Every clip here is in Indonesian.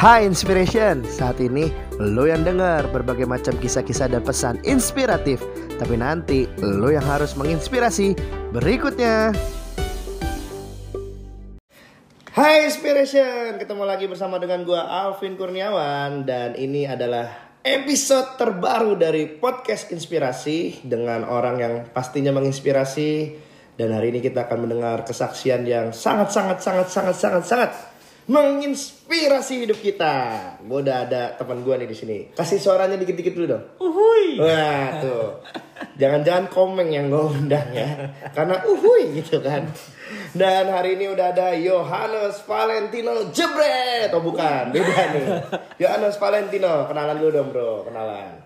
Hai Inspiration, saat ini lo yang dengar berbagai macam kisah-kisah dan pesan inspiratif. Tapi nanti lo yang harus menginspirasi berikutnya. Hai Inspiration, ketemu lagi bersama dengan gua Alvin Kurniawan. Dan ini adalah episode terbaru dari podcast inspirasi Dengan orang yang pastinya menginspirasi. Dan hari ini kita akan mendengar kesaksian yang sangat-sangat-sangat-sangat-sangat-sangat menginspirasi hidup kita. Gue udah ada teman gue nih di sini. Kasih suaranya dikit-dikit dulu dong. Uhuy. Wah tuh. Jangan-jangan komeng yang gue undang ya. Karena uhuy gitu kan. Dan hari ini udah ada Yohanes Valentino Jebret. Oh bukan, beda nih. Yohanes Valentino, kenalan dulu dong bro, kenalan.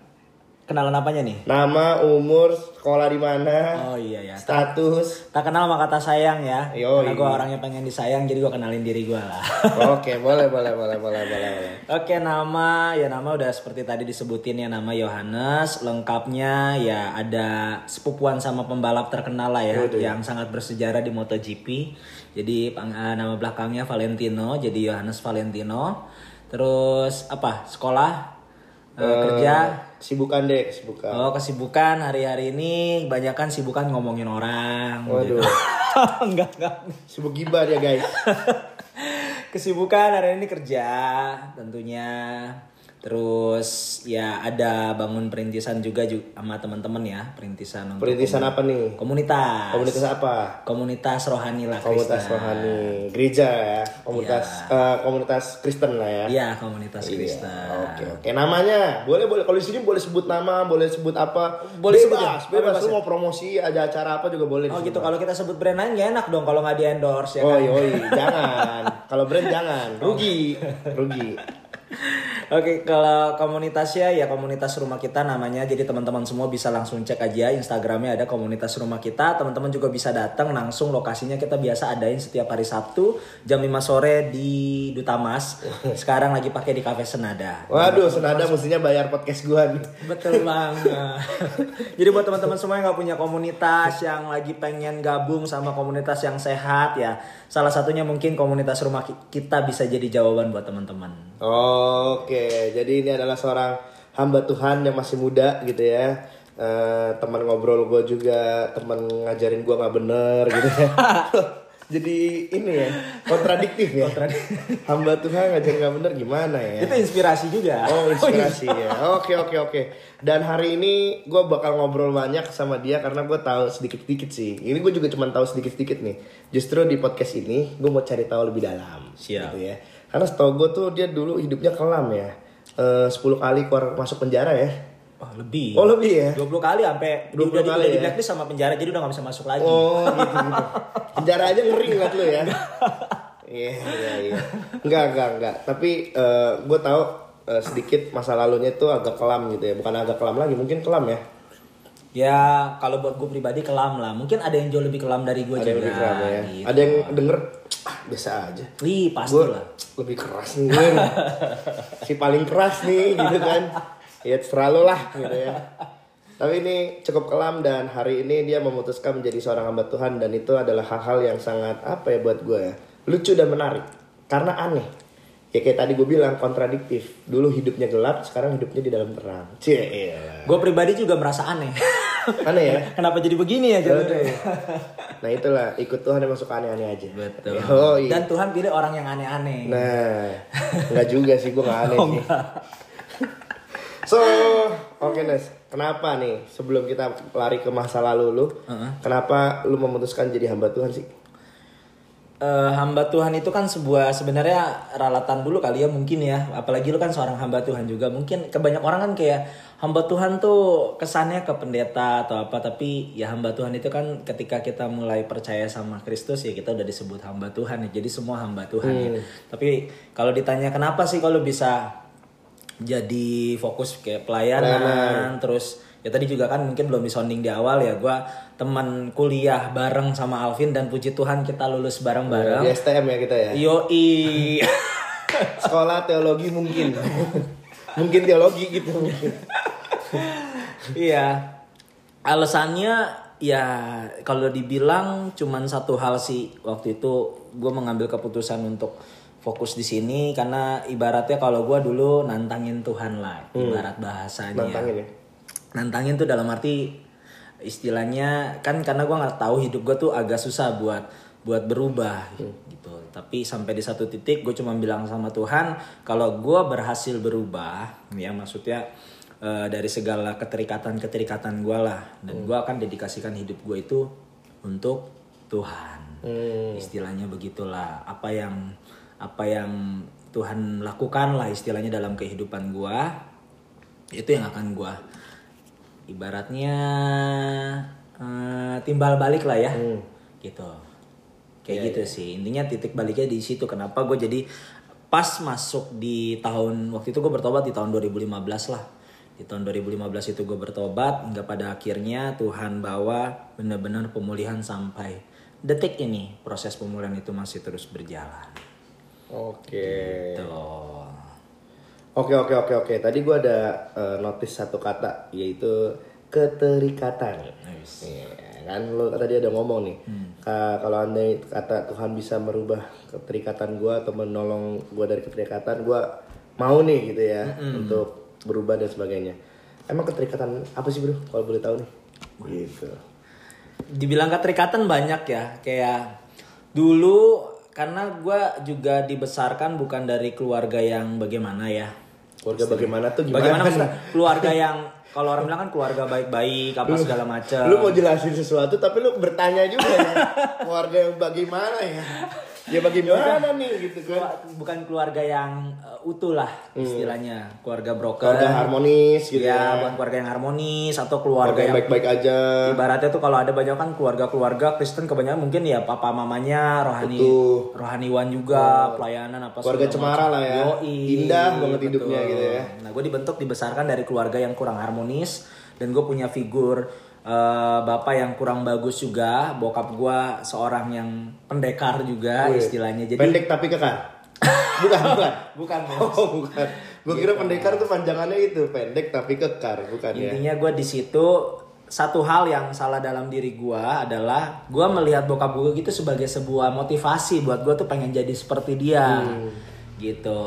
Kenalan apanya nih? Nama, umur, sekolah di mana, Oh iya ya. status. Tak kenal sama kata sayang ya. Yoi. Karena gue orangnya pengen disayang jadi gue kenalin diri gue lah. Oke, boleh, boleh, boleh, boleh, boleh. boleh. Oke nama ya nama udah seperti tadi disebutin ya nama Yohanes lengkapnya ya ada sepupuan sama pembalap terkenal lah ya Waduh. yang sangat bersejarah di MotoGP jadi eh, nama belakangnya Valentino jadi Yohanes Valentino terus apa sekolah eh, kerja Sibukan deh, sibukan. Oh kesibukan hari-hari ini kebanyakan sibukan ngomongin orang. Waduh. gitu. enggak enggak. Sibuk gibah dia guys. Kesibukan hari ini kerja tentunya. Terus ya ada bangun perintisan juga ju- sama teman-teman ya perintisan untuk Perintisan apa nih? komunitas. Komunitas apa? Komunitas rohani lah Komunitas Kristen. rohani gereja ya, komunitas eh, komunitas Kristen lah ya. Iya komunitas Kristen. Oke oke namanya boleh boleh kalau di sini boleh sebut nama boleh sebut apa Boleh sebut bebas ya? bebas, Bebas lu mau promosi ada acara apa juga boleh Oh disebut. gitu kalau kita sebut brand lain gak enak dong kalau nggak di endorse ya oh kan. jangan kalau brand jangan rugi rugi Oke, kalau komunitasnya ya komunitas rumah kita namanya. Jadi teman-teman semua bisa langsung cek aja Instagramnya ada komunitas rumah kita. Teman-teman juga bisa datang langsung lokasinya kita biasa adain setiap hari Sabtu jam 5 sore di Duta Mas. Sekarang lagi pakai di Cafe Senada. waduh senada mestinya bayar podcast gua nih Betul banget. Jadi buat teman-teman semua yang nggak punya komunitas yang lagi pengen gabung sama komunitas yang sehat ya, salah satunya mungkin komunitas rumah ki- kita bisa jadi jawaban buat teman-teman. Oke, jadi ini adalah seorang hamba Tuhan yang masih muda gitu ya. Eh, teman ngobrol gue juga, teman ngajarin gue nggak bener gitu ya. jadi ini ya, kontradiktif ya. hamba Tuhan ngajarin nggak bener gimana ya? Itu inspirasi juga. Oh inspirasi ya. Oke oke oke. Dan hari ini gue bakal ngobrol banyak sama dia karena gue tahu sedikit-sedikit sih. Ini gue juga cuma tahu sedikit-sedikit nih. Justru di podcast ini gue mau cari tahu lebih dalam. Siap. Gitu ya. Karena setahu gue tuh dia dulu hidupnya kelam ya. Eh 10 kali keluar masuk penjara ya. Oh, lebih. Oh lebih ya. 20 kali sampai 20 udah, di- kali udah di ya? sama penjara jadi udah gak bisa masuk lagi. Oh gitu gitu. Penjara aja ngeri ngeliat lu ya. Iya iya iya. Enggak enggak enggak. Tapi gue tahu eh, sedikit masa lalunya itu agak kelam gitu ya. Bukan agak kelam lagi, mungkin kelam ya. Ya kalau buat gue pribadi kelam lah. Mungkin ada yang jauh lebih kelam dari gue Ada juga. yang lebih kelam ya. gitu. Ada yang denger ah, biasa aja. Wih pasti Gue lah. lebih keras nih gue. nih. si paling keras nih gitu kan. Ya terserah lah gitu ya. Tapi ini cukup kelam dan hari ini dia memutuskan menjadi seorang hamba Tuhan dan itu adalah hal-hal yang sangat apa ya buat gue ya lucu dan menarik karena aneh ya kayak tadi gue bilang kontradiktif dulu hidupnya gelap sekarang hidupnya di dalam terang cie iya. Gue pribadi juga merasa aneh. aneh ya Kenapa jadi begini ya? Aduh. nah itulah ikut Tuhan yang masuk aneh-aneh aja Betul. oh, iya. Dan Tuhan pilih orang yang aneh-aneh. Nah, enggak juga sih, gue gak aneh Oh, sih. So, oke Nes, kenapa nih sebelum kita lari ke masa lalu lu, kenapa lu memutuskan jadi hamba Tuhan sih? Eh, hamba Tuhan itu kan sebuah sebenarnya ralatan dulu kali ya mungkin ya. Apalagi lu kan seorang hamba Tuhan juga. Mungkin kebanyak orang kan kayak hamba Tuhan tuh kesannya ke pendeta atau apa. Tapi ya hamba Tuhan itu kan ketika kita mulai percaya sama Kristus ya kita udah disebut hamba Tuhan ya. Jadi semua hamba Tuhan ya. Tapi kalau ditanya kenapa sih kalau bisa jadi fokus kayak pelayanan, terus ya tadi juga kan mungkin belum disonding di awal ya gua teman kuliah bareng sama Alvin dan puji Tuhan kita lulus bareng-bareng Di STM ya kita ya. yoi Sekolah teologi mungkin. mungkin teologi gitu mungkin. iya alasannya ya kalau dibilang cuman satu hal sih waktu itu gue mengambil keputusan untuk fokus di sini karena ibaratnya kalau gue dulu nantangin Tuhan lah ibarat bahasanya Nantangin ya. Nantangin tuh dalam arti istilahnya kan karena gue nggak tahu hidup gue tuh agak susah buat buat berubah gitu. Tapi sampai di satu titik gue cuma bilang sama Tuhan kalau gue berhasil berubah ya maksudnya eh, dari segala keterikatan keterikatan gue lah dan gue akan dedikasikan hidup gue itu untuk Tuhan. Istilahnya begitulah. Apa yang apa yang Tuhan lakukan lah istilahnya dalam kehidupan gue itu yang akan gue ibaratnya eh, timbal balik lah ya. Gitu. Kayak gitu sih. Intinya titik baliknya di situ. Kenapa gue jadi pas masuk di tahun waktu itu gue bertobat di tahun 2015 lah. Di tahun 2015 itu gue bertobat hingga pada akhirnya Tuhan bawa benar-benar pemulihan sampai detik ini. Proses pemulihan itu masih terus berjalan. Oke. tuh Oke oke oke oke. Tadi gua ada eh, notice satu kata yaitu keterikatan. Nice. Iya, kan lo tadi ada ngomong nih. Ka- kalau anda kata Tuhan bisa merubah keterikatan gua atau menolong gua dari keterikatan, gua mau nih gitu ya untuk berubah dan sebagainya. Emang keterikatan apa sih bro? Kalau boleh tahu nih. Gitu. dibilang keterikatan banyak ya kayak dulu karena gue juga dibesarkan bukan dari keluarga yang bagaimana ya Keluarga bagaimana tuh gimana? bagaimana keluarga yang kalau orang bilang kan keluarga baik-baik apa segala macam Lu mau jelasin sesuatu tapi lu bertanya juga ya. Keluarga yang bagaimana ya? Ya bagaimana nih gitu kan? bukan keluarga yang uh, utuh lah istilahnya keluarga broken Keluarga harmonis gitu ya ya. bukan keluarga yang harmonis atau Keluarga keluarga yang baik-baik aja. ibaratnya tuh kalau ada banyak kan keluarga-keluarga Kristen kebanyakan mungkin ya papa mamanya rohani Betul. rohaniwan juga pelayanan apa Keluarga cemara macam. lah ya. Yoi, Indah banget hidupnya gitu ya. Nah gue dibentuk dibesarkan dari keluarga yang kurang harmonis dan gue punya figur eh, bapak yang kurang bagus juga bokap gue seorang yang pendekar juga Wih, istilahnya jadi Pendek tapi kekar. bukan, bukan. bukan Oh, bukan. Gue kira pendekar tuh panjangannya itu, pendek tapi kekar, bukan ya. Intinya gue di situ satu hal yang salah dalam diri gue adalah gue melihat bokap gue gitu sebagai sebuah motivasi buat gue tuh pengen jadi seperti dia gitu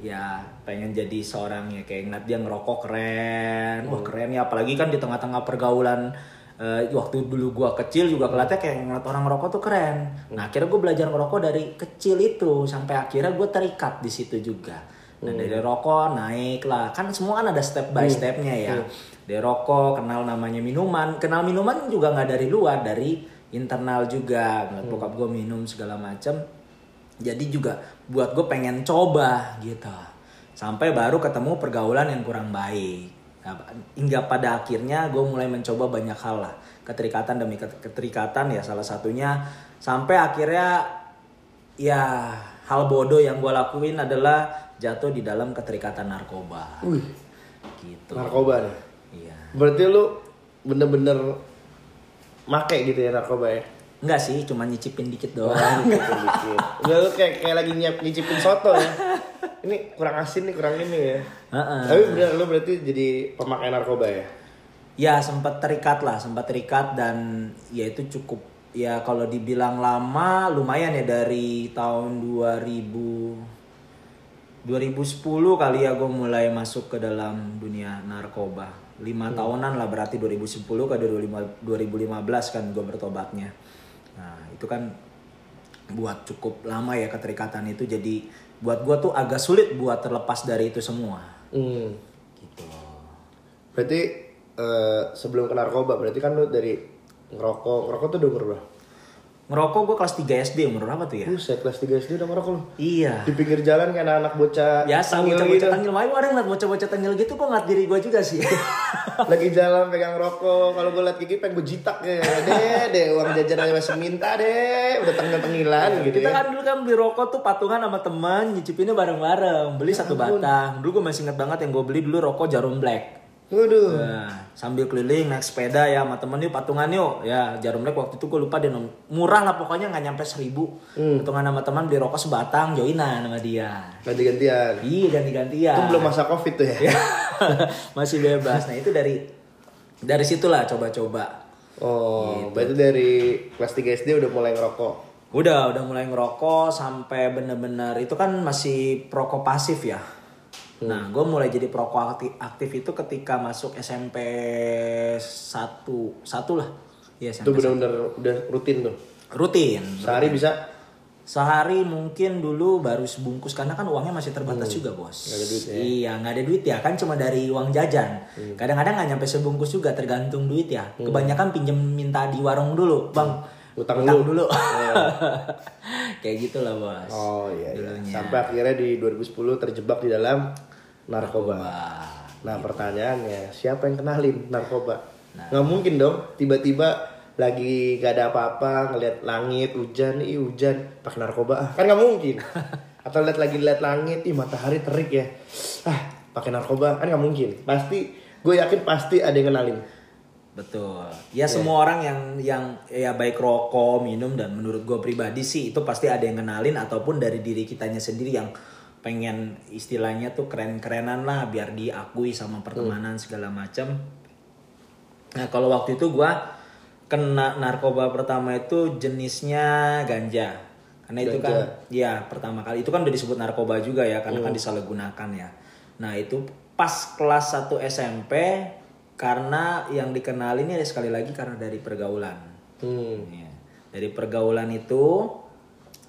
ya pengen jadi seorang ya kayak ngeliat dia ngerokok keren. Wah keren ya apalagi kan di tengah-tengah pergaulan eh, waktu dulu gue kecil juga kelihatannya kayak ngeliat orang ngerokok tuh keren. Nah akhirnya gue belajar ngerokok dari kecil itu sampai akhirnya gue terikat di situ juga. Nah dari rokok naik lah. Kan semua kan ada step by stepnya ya. Dari rokok kenal namanya minuman, kenal minuman juga nggak dari luar dari internal juga. Ngeliat bokap gue minum segala macem. Jadi juga buat gue pengen coba gitu. Sampai baru ketemu pergaulan yang kurang baik. Nah, hingga pada akhirnya gue mulai mencoba banyak hal lah. Keterikatan demi ket- keterikatan ya salah satunya. Sampai akhirnya ya hal bodoh yang gue lakuin adalah jatuh di dalam keterikatan narkoba. Wih, Gitu. narkoba nih. Iya. Berarti lu bener-bener make gitu ya narkoba ya? Enggak sih, cuma nyicipin dikit Oh, doang. Udah lu kayak, kayak lagi nyiap nyicipin soto ya. Ini kurang asin nih, kurang ini ya. Heeh. Tapi bener lu berarti jadi pemakai narkoba ya? Ya sempat terikat lah, sempat terikat dan ya itu cukup ya kalau dibilang lama lumayan ya dari tahun 2000 2010 kali ya gue mulai masuk ke dalam dunia narkoba. Lima tahunan lah berarti 2010 ke 2015 kan gue bertobatnya. Nah itu kan buat cukup lama ya keterikatan itu jadi buat gue tuh agak sulit buat terlepas dari itu semua. Hmm. Gitu. Berarti eh, sebelum ke narkoba berarti kan lu dari ngerokok, ngerokok tuh udah umur berapa? Ngerokok gue kelas 3 SD umur berapa tuh ya? Buset, kelas 3 SD udah ngerokok lu. Iya. Di pinggir jalan kayak anak-anak bocah Biasa bocah-bocah gitu. tengil. Makanya ada ngeliat bocah-bocah tengil gitu kok ngeliat diri gue juga sih. Lagi jalan pegang rokok, kalau gue liat gigi pengen gue jitak ya. Deh, deh uang jajan aja masih minta deh. Udah tengil-tengilan gitu Kita ya. kan dulu kan beli rokok tuh patungan sama teman, nyicipinnya bareng-bareng. Beli satu batang. Dulu gue masih inget banget yang gue beli dulu rokok jarum black. Waduh. Nah, sambil keliling naik sepeda ya sama temen yuk patungan yuk. Ya jarum black waktu itu gue lupa dia nom- murah lah pokoknya nggak nyampe seribu. Patungan sama teman beli rokok sebatang, joinan sama dia. Ganti-gantian. Iya ganti-gantian. Itu belum masa covid tuh ya? Ya, masih bebas. Nah itu dari dari situlah coba-coba. Oh, Gitu. berarti dari kelas 3 SD udah mulai ngerokok. Udah, udah mulai ngerokok sampai bener-bener itu kan masih perokok pasif ya. Nah, gue mulai jadi perokok aktif, aktif itu ketika masuk SMP satu satu lah. Iya, Itu SMP benar-benar udah rutin tuh. rutin. Sehari bisa Sehari mungkin dulu baru sebungkus karena kan uangnya masih terbatas juga bos. Hmm. Nggak ada duit ya. Iya nggak ada duit ya kan cuma dari uang jajan. Hmm. Kadang-kadang nggak nyampe sebungkus juga tergantung duit ya. Kebanyakan pinjem minta di warung dulu bang. Utang dulu. Kayak gitulah bos. Oh iya, iya. Dulunya. Sampai akhirnya di 2010 terjebak di dalam narkoba. Wah, Nah pertanyaannya siapa yang kenalin narkoba? Nah. Nggak mungkin dong tiba-tiba lagi gak ada apa-apa ngeliat langit hujan, ih hujan pakai narkoba ah kan nggak mungkin. Atau lihat lagi lihat langit, ih matahari terik ya, ah pakai narkoba kan nggak mungkin. Pasti gue yakin pasti ada yang kenalin. Betul. Ya semua orang yang yang ya baik rokok, minum dan menurut gue pribadi sih itu pasti ada yang kenalin ataupun dari diri kitanya sendiri yang pengen istilahnya tuh keren-kerenan lah biar diakui sama pertemanan segala macam. Nah kalau waktu itu gue kena narkoba pertama itu jenisnya ganja. Karena itu kan ya pertama kali itu kan udah disebut narkoba juga ya karena kan disalahgunakan ya. Nah itu pas kelas 1 SMP karena yang dikenal ini sekali lagi karena dari pergaulan. Hmm. Ya. Dari pergaulan itu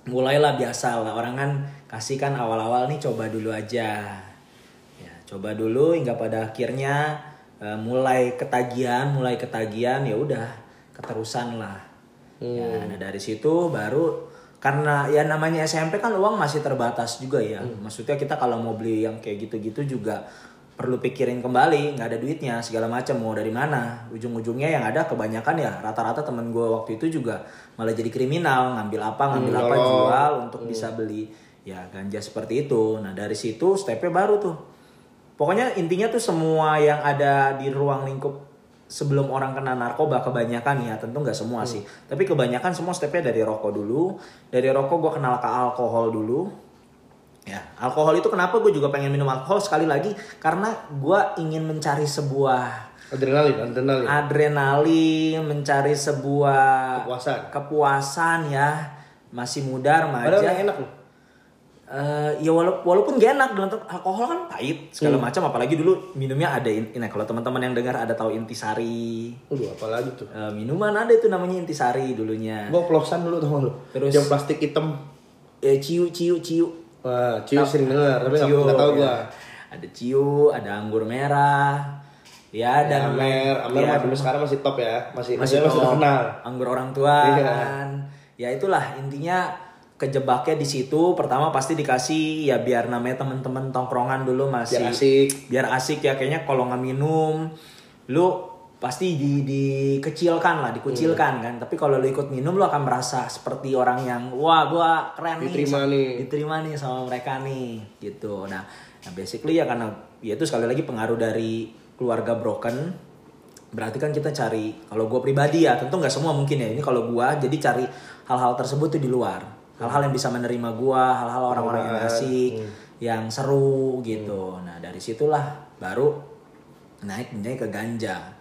mulailah biasa lah orang kan kasih kan awal-awal nih coba dulu aja. Ya, coba dulu hingga pada akhirnya eh, mulai ketagihan, mulai ketagihan ya udah keterusan lah. Ya, nah dari situ baru karena ya namanya SMP kan uang masih terbatas juga ya. Maksudnya kita kalau mau beli yang kayak gitu-gitu juga perlu pikirin kembali, nggak ada duitnya segala macam mau dari mana. Ujung-ujungnya yang ada kebanyakan ya rata-rata temen gue waktu itu juga malah jadi kriminal, ngambil apa ngambil apa nyolong. jual untuk bisa beli ya ganja seperti itu. Nah dari situ stepnya baru tuh. Pokoknya intinya tuh semua yang ada di ruang lingkup sebelum orang kena narkoba kebanyakan ya tentu nggak semua sih tapi kebanyakan semua stepnya dari rokok dulu dari rokok gue kenal ke alkohol dulu ya alkohol itu kenapa gue juga pengen minum alkohol sekali lagi karena gue ingin mencari sebuah Adrenalin, adrenalin. adrenalin mencari sebuah Kepuasan. kepuasan ya masih muda Padahal remaja yang enak loh. Eh, ya wala- walaupun gak enak arti alkohol kan pahit segala Hmm. macam apalagi dulu minumnya ada in- ini kalau teman-teman yang dengar ada tahu intisari Waduh, apalagi tuh. Eh, minuman ada itu namanya intisari dulunya Gue peloksan dulu lu. Terus- Yang plastik hitam. eh ciu ciu ciu Wah, cium sering dengar, tapi nggak Ciu, nggak tahu ya. gua. ada ciu ada anggur merah ya dan Amer, Amer ya, dulu sekarang masih top ya, masih masih, masih terkenal. anggur orang tua Iya. kan ya itulah intinya kejebaknya di situ pertama pasti dikasih ya biar namanya temen-temen tongkrongan dulu masih Biar asik. biar asik ya kayaknya kalau nggak minum lu pasti di dikecilkan lah dikucilkan kan. Tapi kalau lu ikut minum lu akan merasa seperti orang yang wah gua keren Diterima nih nih. diterima nih sama mereka nih gitu. Nah, nah basically ya karena ya itu sekali lagi pengaruh dari keluarga broken. Berarti kan kita cari kalau gue pribadi ya tentu nggak semua mungkin ya. Ini kalau gue jadi cari hal-hal tersebut tuh di luar. Hal-hal yang bisa menerima gue hal-hal orang-orang yang asik. yang seru gitu. Nah dari situlah baru naik naik ke ganja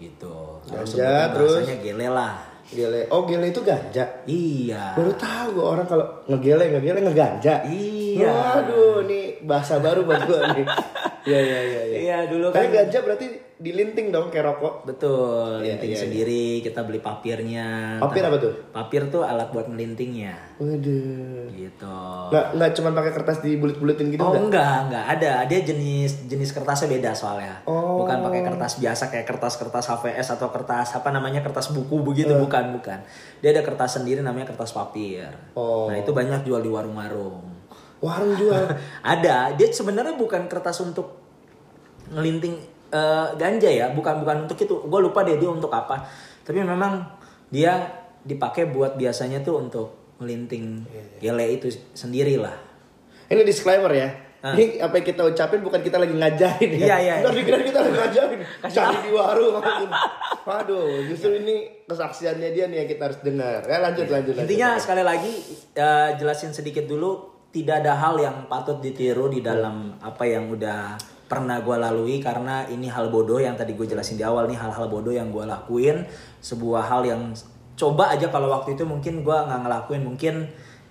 gitu Ganja, terus? bahasanya gele lah Gele. Oh, gele itu ganja. iya Baru tahu gua orang kalau ngegele, ngegele ngeganja. Iya. Waduh, nih bahasa baru buat gua nih. Iya, iya, iya, iya. iya dulu Tapi kan ganja berarti dilinting dong kayak rokok. betul Iya, linting iya, iya. sendiri kita beli papirnya Papir apa tuh? papir tuh alat buat melintingnya Waduh. gitu Nggak, nggak cuma pakai kertas dibulet-buletin gitu oh enggak? enggak enggak ada dia jenis jenis kertasnya beda soalnya Oh. bukan pakai kertas biasa kayak kertas kertas HVS atau kertas apa namanya kertas buku begitu Eh. bukan bukan dia ada kertas sendiri namanya kertas papir Oh. nah itu banyak jual di warung-warung Warung jual. ada dia sebenarnya bukan kertas untuk ngelinting eh, ganja ya bukan bukan untuk itu gue lupa deh dia untuk apa tapi memang dia dipakai buat biasanya tuh untuk melinting Iya, gele itu sendiri lah Ini disclaimer ya. Ah. Ini apa yang kita ucapin bukan kita lagi ngajarin ya. Iya, iya, Ntar iya. dikira kita lagi ngajarin. Cari di warung. Waduh, justru ini kesaksiannya dia nih yang kita harus dengar. Ya lanjut, lanjut, lanjut. Intinya sekali lagi eh, jelasin sedikit dulu tidak ada hal yang patut ditiru di dalam apa yang udah pernah gue lalui karena ini hal bodoh yang tadi gue jelasin di awal nih hal-hal bodoh yang gue lakuin sebuah hal yang coba aja kalau waktu itu mungkin gue nggak ngelakuin mungkin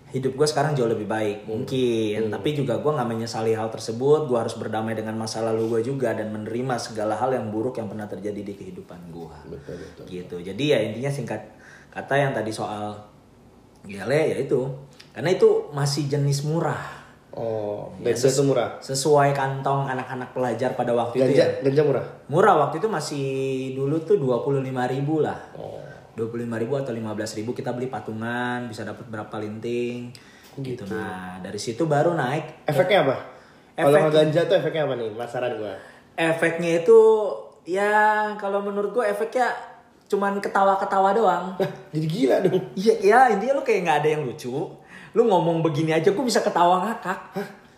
hidup gue sekarang jauh lebih baik mungkin. Tapi juga gue nggak menyesali hal tersebut gue harus berdamai dengan masa lalu gue juga dan menerima segala hal yang buruk yang pernah terjadi di kehidupan gue Betul betul. gitu. Jadi ya intinya singkat kata yang tadi soal gele ya itu karena itu masih jenis murah Oh, Ya, itu murah. sesuai kantong anak-anak pelajar pada waktu itu Ganja ya ganja murah. murah waktu itu masih dulu tuh 25.000 ribu lah Oh. 25.000 atau 15.000 kita beli patungan bisa dapat berapa linting gitu. Nah, dari situ baru naik Efeknya apa? Kalau Efek- nggak ganja tuh efeknya apa nih? Penasaran gua. efeknya itu ya kalau menurut gue efeknya cuman ketawa-ketawa doang. Jadi gila dong. Iya, ya intinya lu kayak nggak ada yang lucu. Lu ngomong begini aja gue bisa ketawa ngakak.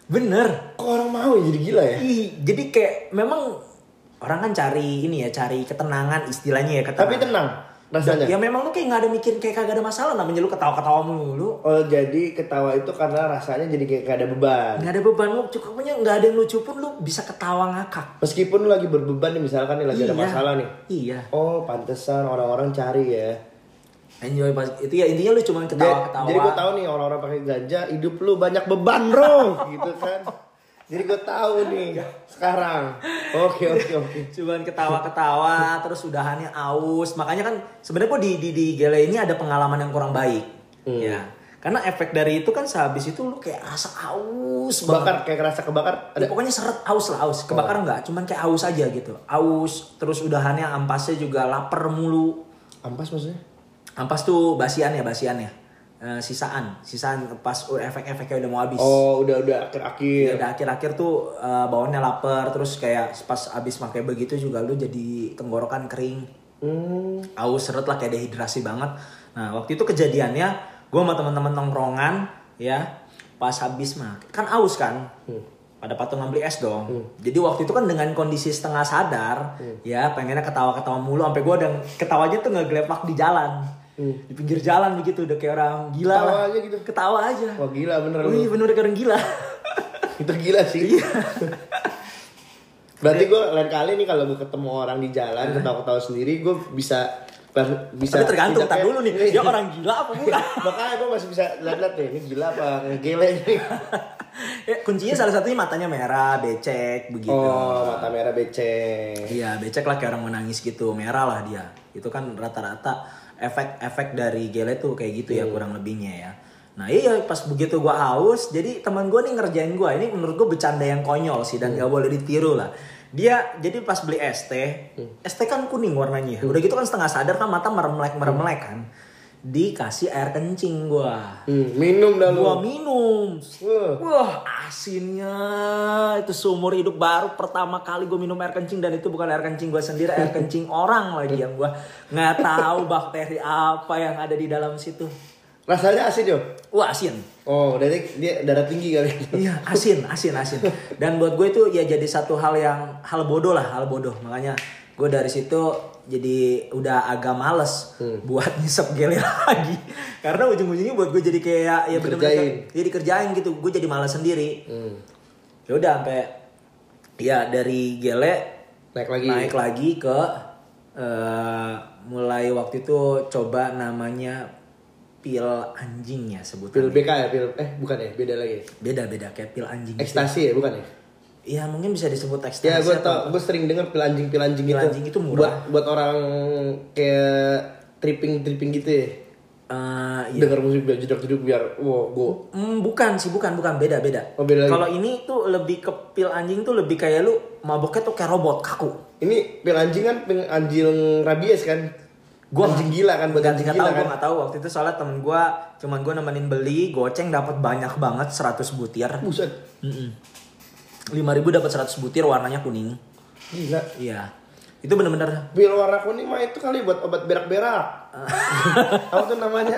Bener. Kok orang mau ya jadi gila ya? Ih, jadi kayak memang orang kan cari ini ya, cari ketenangan istilahnya ya ketenangan. Tapi tenang rasanya. Ya memang lu kayak nggak ada mikir kayak kagak ada masalah namanya lu ketawa-ketawa mulu. Oh jadi ketawa itu karena rasanya jadi kayak gak ada beban. nggak ada beban lu cukupnya nggak ada yang lucu pun lu bisa ketawa ngakak Meskipun lu lagi berbeban nih misalkan nih lagi ada Iya. masalah nih. iya Oh pantesan orang-orang cari ya. Enjoy pas itu ya intinya lu cuma Jadi, ketawa ketawa jadi gue tahu nih orang-orang pakai ganja hidup lu banyak beban bro, gitu kan. Jadi gue tahu nih sekarang. Oke oke oke. cuman ketawa ketawa terus udahannya aus makanya kan sebenarnya gua di di di gele ini ada pengalaman yang kurang baik Hmm. ya karena efek dari itu kan sehabis itu lu kayak rasa aus banget Bakar kayak kerasa kebakar Ya, ada. pokoknya seret aus lah aus kebakar enggak cuman kayak aus aja gitu aus terus udahannya ampasnya juga lapar mulu Ampas maksudnya? Ampas tuh basian ya, basian ya. Eh, sisaan, sisaan pas efek-efeknya udah mau habis. Oh udah udah Ya, akhir-akhir. udah akhir-akhir tuh eh, bawaannya lapar, terus kayak pas habis pakai begitu juga lu jadi tenggorokan kering. Hmm. Aus seret lah kayak dehidrasi banget. Nah, waktu itu kejadiannya gue sama teman-teman tongkrongan ya, pas habis mah kan aus kan. Pada patungan beli es dong. Jadi waktu itu kan dengan kondisi setengah sadar, ya pengennya ketawa-ketawa mulu, sampai gue dan ketawanya tuh ngegelepak di jalan, di pinggir jalan begitu, udah kayak orang gila Ketawa lah. aja gitu. Ketawa aja. Wah gila bener lu. Wih bener kayak orang gila. Itu gila sih. Iya. Berarti gue lain kali nih kalau gue ketemu orang di jalan ketawa-ketawa sendiri gue bisa bisa Tapi tergantung, tak tidaknya- dulu nih, dia orang gila apa bukan? Makanya gue masih bisa lihat-lihat nih, ini gila apa ngegele nih. ya, kuncinya salah satunya matanya merah, becek begitu. Oh, mata merah becek. Iya, becek lah kayak orang menangis gitu, merah lah dia. Itu kan rata-rata efek-efek dari gele tuh kayak gitu ya kurang lebihnya ya. Nah iya pas begitu gua haus, jadi teman gua nih ngerjain gua. Ini menurut gua bercanda yang konyol sih dan gak boleh ditiru lah. Dia jadi pas beli ST, ST kan kuning warnanya. Udah gitu kan setengah sadar kan mata meremlek meremlek kan. Dikasih air kencing gua. Hmm, minum dah lu. Gua minum. Wah. Wah asinnya itu seumur hidup baru pertama kali gue minum air kencing dan itu bukan air kencing gue sendiri air kencing orang lagi yang gue nggak tahu bakteri apa yang ada di dalam situ Rasanya asin yo. wah asin Oh, dari dia darah tinggi kali. iya asin asin asin dan buat gue itu ya jadi satu hal yang hal bodoh lah hal bodoh makanya gue dari situ jadi udah agak males buat ngisep gele lagi karena ujung-ujungnya buat gue jadi kayak ya bener-bener jadi kerjain gitu gue jadi malas sendiri Hmm. ya udah sampai ya dari gele Naik lagi. naik lagi ke eh, mulai waktu itu coba namanya pil anjing ya Pil sebutannya BK ya, pil eh bukan ya, beda lagi. beda beda kayak pil anjing gitu. Ekstasi ya, bukan ya? Ya mungkin bisa disebut ekstasi Ya, gue tau, gue sering denger pil anjing, pil anjing Pil gitu. anjing itu murah. Buat buat orang kayak tripping tripping gitu ya. Eh, iya. Dengar musik biar jeduk biar, wow, gue. Hmm, bukan sih bukan bukan beda beda Oh, beda kalau ini tuh lebih ke pil anjing tuh lebih kayak lu maboknya tuh kayak robot kaku Ini pil anjing kan pil anjing rabies kan? Gua anjing gila kan, buat Gak anjing tahu, gila gue kan? nggak tahu waktu itu soalnya temen gue cuman gue nemenin beli goceng dapat banyak banget 100 butir Buset, lima ribu dapat 100 butir warnanya kuning gila. iya itu bener-bener Pil warna kuning mah itu kali buat obat berak-berak. apa tuh namanya?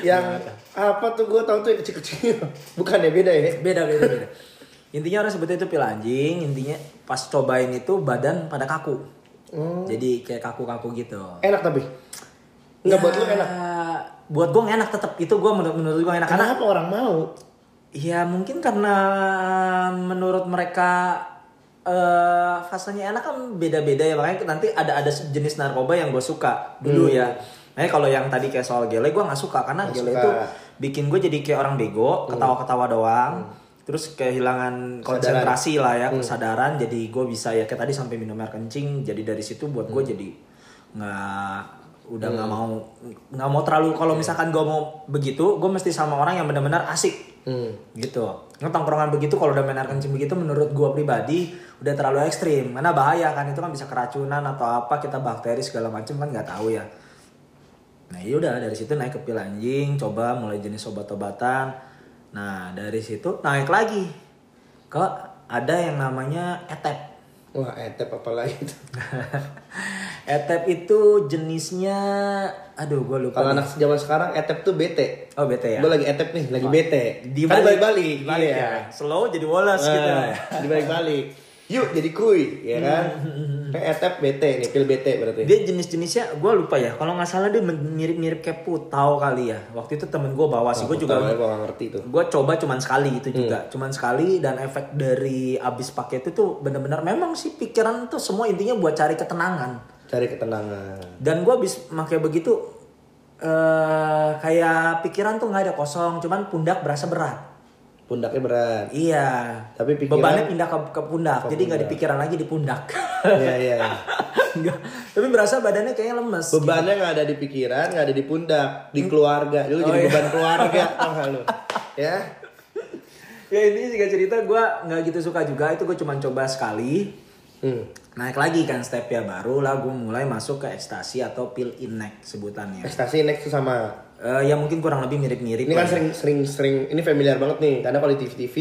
Yang apa tuh gue tahu tuh yang kecil-kecil. Bukan ya beda ya? beda beda beda intinya orang sebutnya itu pil anjing intinya pas cobain itu badan pada kaku Hmm. jadi kayak kaku-kaku gitu Enak tapi. Enggak buat lu Ya, enak. buat gue enak tetap itu gue menurut menurut gue enak karena Kenapa orang mau? Ya mungkin karena menurut mereka eh fasenya enak kan beda-beda ya. Makanya nanti ada ada jenis narkoba yang gue suka dulu Hmm. ya. Nah kalau yang tadi kayak soal gele gue nggak suka. Karena Nggak gele suka. itu bikin gue jadi kayak orang bego, ketawa-ketawa doang. Terus kehilangan konsentrasi lah ya, kesadaran. Jadi gue bisa ya kayak tadi sampai minum air kencing. Jadi dari situ buat gue jadi nggak udah nggak mau nggak mau terlalu. Kalau misalkan gue mau begitu gue mesti sama orang yang benar-benar asik Hmm. gitu. Nggak tongkrongan begitu kalau udah main air kencing begitu menurut gua pribadi udah terlalu ekstrim. Karena bahaya kan itu kan bisa keracunan atau apa kita bakteri segala macam kan nggak tahu ya. Nah iya udah dari situ naik ke pil anjing coba mulai jenis obat-obatan. Nah dari situ naik lagi ke ada yang namanya etep Wah, etep apa lagi itu? etep itu jenisnya aduh gua lupa Kalau anak zaman sekarang etep tuh bete. oh bete ya Gue lagi etep nih, lagi bete. di kan balik balik-balik. balik iya. ya slow jadi Wallace gitu Nah, di balik-balik. Yuk jadi kuy, ya kan? Kayak etep bete nih, pil bete berarti. Dia jenis-jenisnya gue lupa ya. Kalau nggak salah dia mirip-mirip kayak putau kali ya. Waktu itu temen gue bawa sih. Gue juga gue gak ngerti tuh. gue coba cuman sekali itu juga. Cuman sekali dan efek dari abis pakai itu tuh bener-bener memang sih pikiran tuh semua intinya buat cari ketenangan. Cari ketenangan. Dan gue abis pakai begitu eh kayak pikiran tuh nggak ada kosong. Cuman pundak berasa berat. Pundaknya berat. Iya. Tapi pikiran- bebannya pindah ke, ke pundak. Ke Jadi nggak di pundak. pikiran lagi di pundak. Iya, iya. Enggak. Tapi berasa badannya kayaknya lemes. Bebannya nggak ada di pikiran, nggak ada di pundak, di keluarga. Dulu jadi iya. beban keluarga, tau nggak lu? Ya. ya intinya singkat cerita gue nggak gitu suka juga itu gue cuma coba sekali Hmm. naik lagi kan step ya baru lah gue mulai masuk ke ekstasi atau pil inek sebutannya Ekstasi next tuh sama. Eh, ya mungkin kurang lebih mirip-mirip Ini kan lah ya. sering sering sering ini familiar banget nih. Karena kalau di TV-TV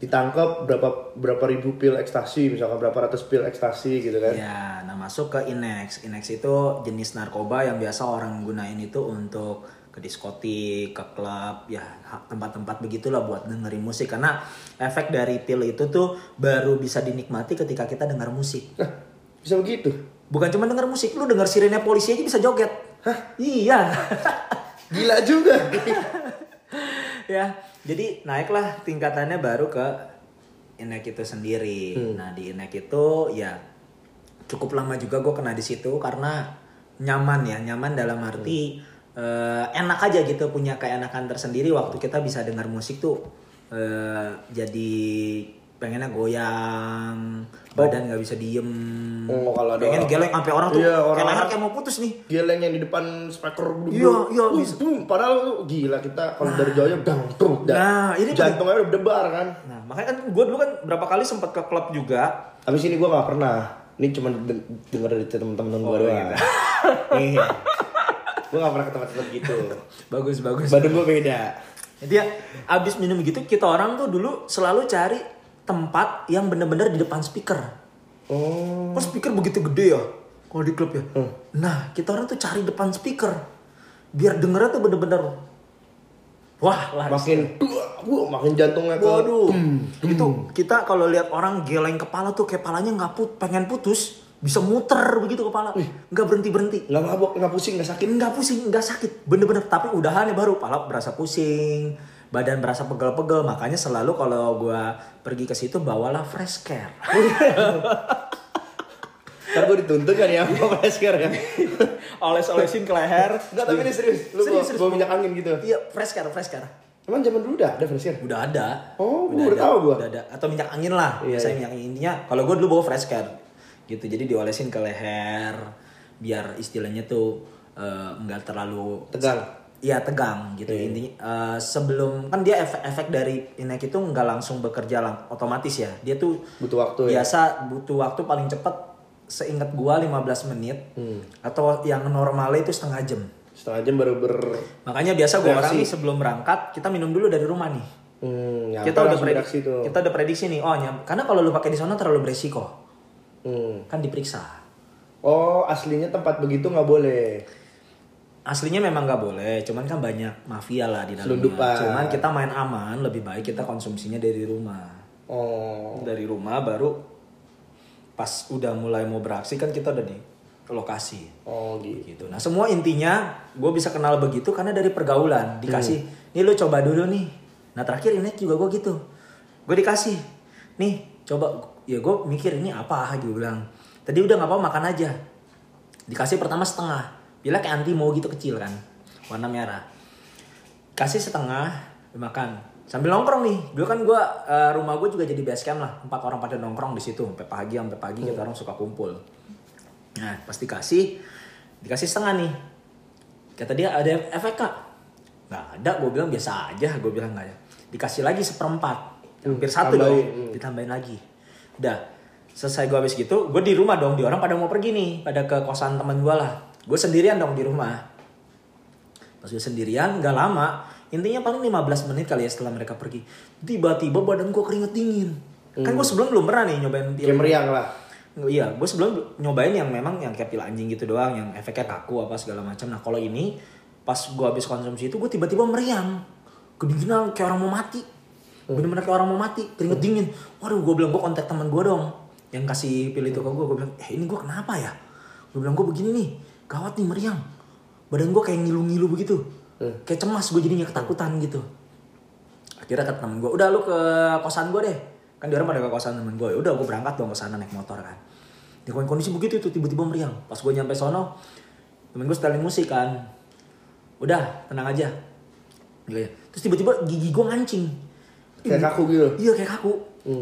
ditangkap berapa berapa ribu pil ekstasi, misalkan berapa ratus pil ekstasi gitu kan. ya nah masuk ke inex inex itu jenis narkoba yang biasa orang gunain itu untuk ke diskotik ke klub ya tempat-tempat begitulah buat dengerin musik karena efek dari pil itu tuh baru bisa dinikmati ketika kita dengar musik Nah, bisa begitu. bukan cuma denger musik lu denger sirene polisi aja bisa joget Hah? iya Gila juga. ya jadi naiklah tingkatannya baru ke inek itu sendiri Hmm. nah di inek itu ya cukup lama juga gue kena di situ karena nyaman ya nyaman dalam arti eh, enak aja gitu punya keenakan tersendiri waktu kita bisa dengar musik tuh eh, jadi pengennya goyang badan nggak bisa diem Oh, kalau ada pengen orang- geleng sampai orang tuh Iya, kayak orang- leher kayak mau putus nih Geleng yang di depan speaker Iya, iya, Uh, bisa. boom. Padahal gila kita kalau dari jauhnya dang truk dan Nah, ini jantungnya udah berdebar kan. Nah, makanya kan gue dulu kan berapa kali sempat ke klub juga. Habis ini gue nggak pernah. Ini cuma de- denger dari temen-temen gue doang. Iya. gue gak pernah ke tempat-tempat gitu. Bagus, bagus. Badan gue beda. Jadi ya, abis minum gitu, kita orang tuh dulu selalu cari tempat yang bener-bener di depan speaker. Oh. Kok speaker begitu gede ya? Kalau di klub ya? Nah, kita orang tuh cari depan speaker. Biar dengernya tuh bener-bener. Wah, lah. Makin wah, makin jantungnya ke Waduh, itu kita kalau lihat orang geleng kepala tuh kepalanya nggak put, pengen putus, bisa muter begitu kepala, nggak berhenti berhenti. nggak mabok, nggak pusing, nggak sakit. nggak pusing nggak sakit bener-bener tapi udahannya baru pala berasa pusing badan berasa pegel-pegel makanya selalu kalau gua pergi ke situ bawalah fresh care Ntar gue dituntut kan ya sama Fresker ya. oles-olesin ke leher Enggak, tapi ini serius. Lu Serius, bawa, serius. bawa minyak angin gitu. iya fresh care fresh care Emang zaman dulu udah ada Fresker? udah ada Oh, udah baru ada, tahu gua. udah ada atau minyak angin lah Iya, biasanya iya. minyak angin intinya kalau gua dulu bawa fresh care gitu jadi diolesin ke leher biar istilahnya tuh eh, nggak terlalu Tegang. Iya tegang gitu Iya. intinya eh, sebelum kan dia efek-efek dari inek itu nggak langsung bekerja lang otomatis ya dia tuh Butuh waktu ya. biasa butuh waktu paling cepat seingat gua 15 menit Hmm. atau yang normalnya itu setengah jam Setengah jam baru ber makanya biasa gua orang nih sebelum berangkat kita minum dulu dari rumah nih hmm, kita udah prediksi tuh. kita udah prediksi nih oh nyam karena kalau lu pakai di sana terlalu beresiko Hmm. kan diperiksa Oh, aslinya tempat begitu nggak boleh. aslinya memang nggak boleh cuman kan banyak mafia lah di dalamnya Selundupan. cuman kita main aman lebih baik kita konsumsinya dari rumah Oh. dari rumah baru pas udah mulai mau beraksi kan kita udah di lokasi Oh gitu. gitu nah semua intinya gue bisa kenal begitu karena dari pergaulan dikasih nih lu coba dulu nih nah terakhir ini juga gue gitu gue dikasih nih coba ya gue mikir ini apa? Gitu bilang tadi udah nggak apa makan aja. Dikasih pertama setengah. Pilnya kayak antimo gitu kecil kan warna merah. Kasih setengah dimakan. Sambil nongkrong nih. Dulu kan gue rumah gue juga jadi base camp lah. Empat orang pada nongkrong di situ sampai pagi sampai pagi kita orang suka kumpul. Nah pas dikasih dikasih setengah nih. Kata dia ada efek kak? Nggak ada. Gue bilang biasa aja. Gue bilang nggak ada. Dikasih lagi seperempat. Hampir satu dong. Hmm. ditambahin lagi udah selesai gue habis gitu gue di rumah dong di orang pada mau pergi nih pada ke kosan temen gue lah. Gue sendirian dong di rumah. Pas gue sendirian nggak lama intinya paling 15 menit kali ya setelah mereka pergi tiba-tiba badan gue keringet dingin. Kan gue sebelum belum pernah nih nyobain pil meriang lah. Iya, gue sebelum nyobain yang memang yang kayak pil anjing gitu doang, yang efeknya kaku apa segala macam. Nah kalau ini pas gue habis konsumsi itu gue tiba-tiba meriang, kedinginan kayak orang mau mati, bener-bener kayak orang mau mati, keringet dingin. Waduh, gue bilang gue kontak teman gue dong, yang kasih pil itu ke gue, gue bilang, eh ini gue kenapa ya? Gue bilang gue begini nih, gawat nih meriang, badan gue kayak ngilu-ngilu begitu, kayak cemas gue jadinya ketakutan gitu. Akhirnya kata temen gue, udah lu ke kosan gue deh. Kan di orang pada ke kosan temen gue. Udah gue berangkat dong ke sana naik motor kan. Di kondisi begitu tuh tiba-tiba meriang. Pas gue nyampe sono, temen gue setelin musik kan. Udah, tenang aja. Gitu ya. Terus tiba-tiba gigi gue ngancing. Kayak kaku gitu. Iya kayak kaku.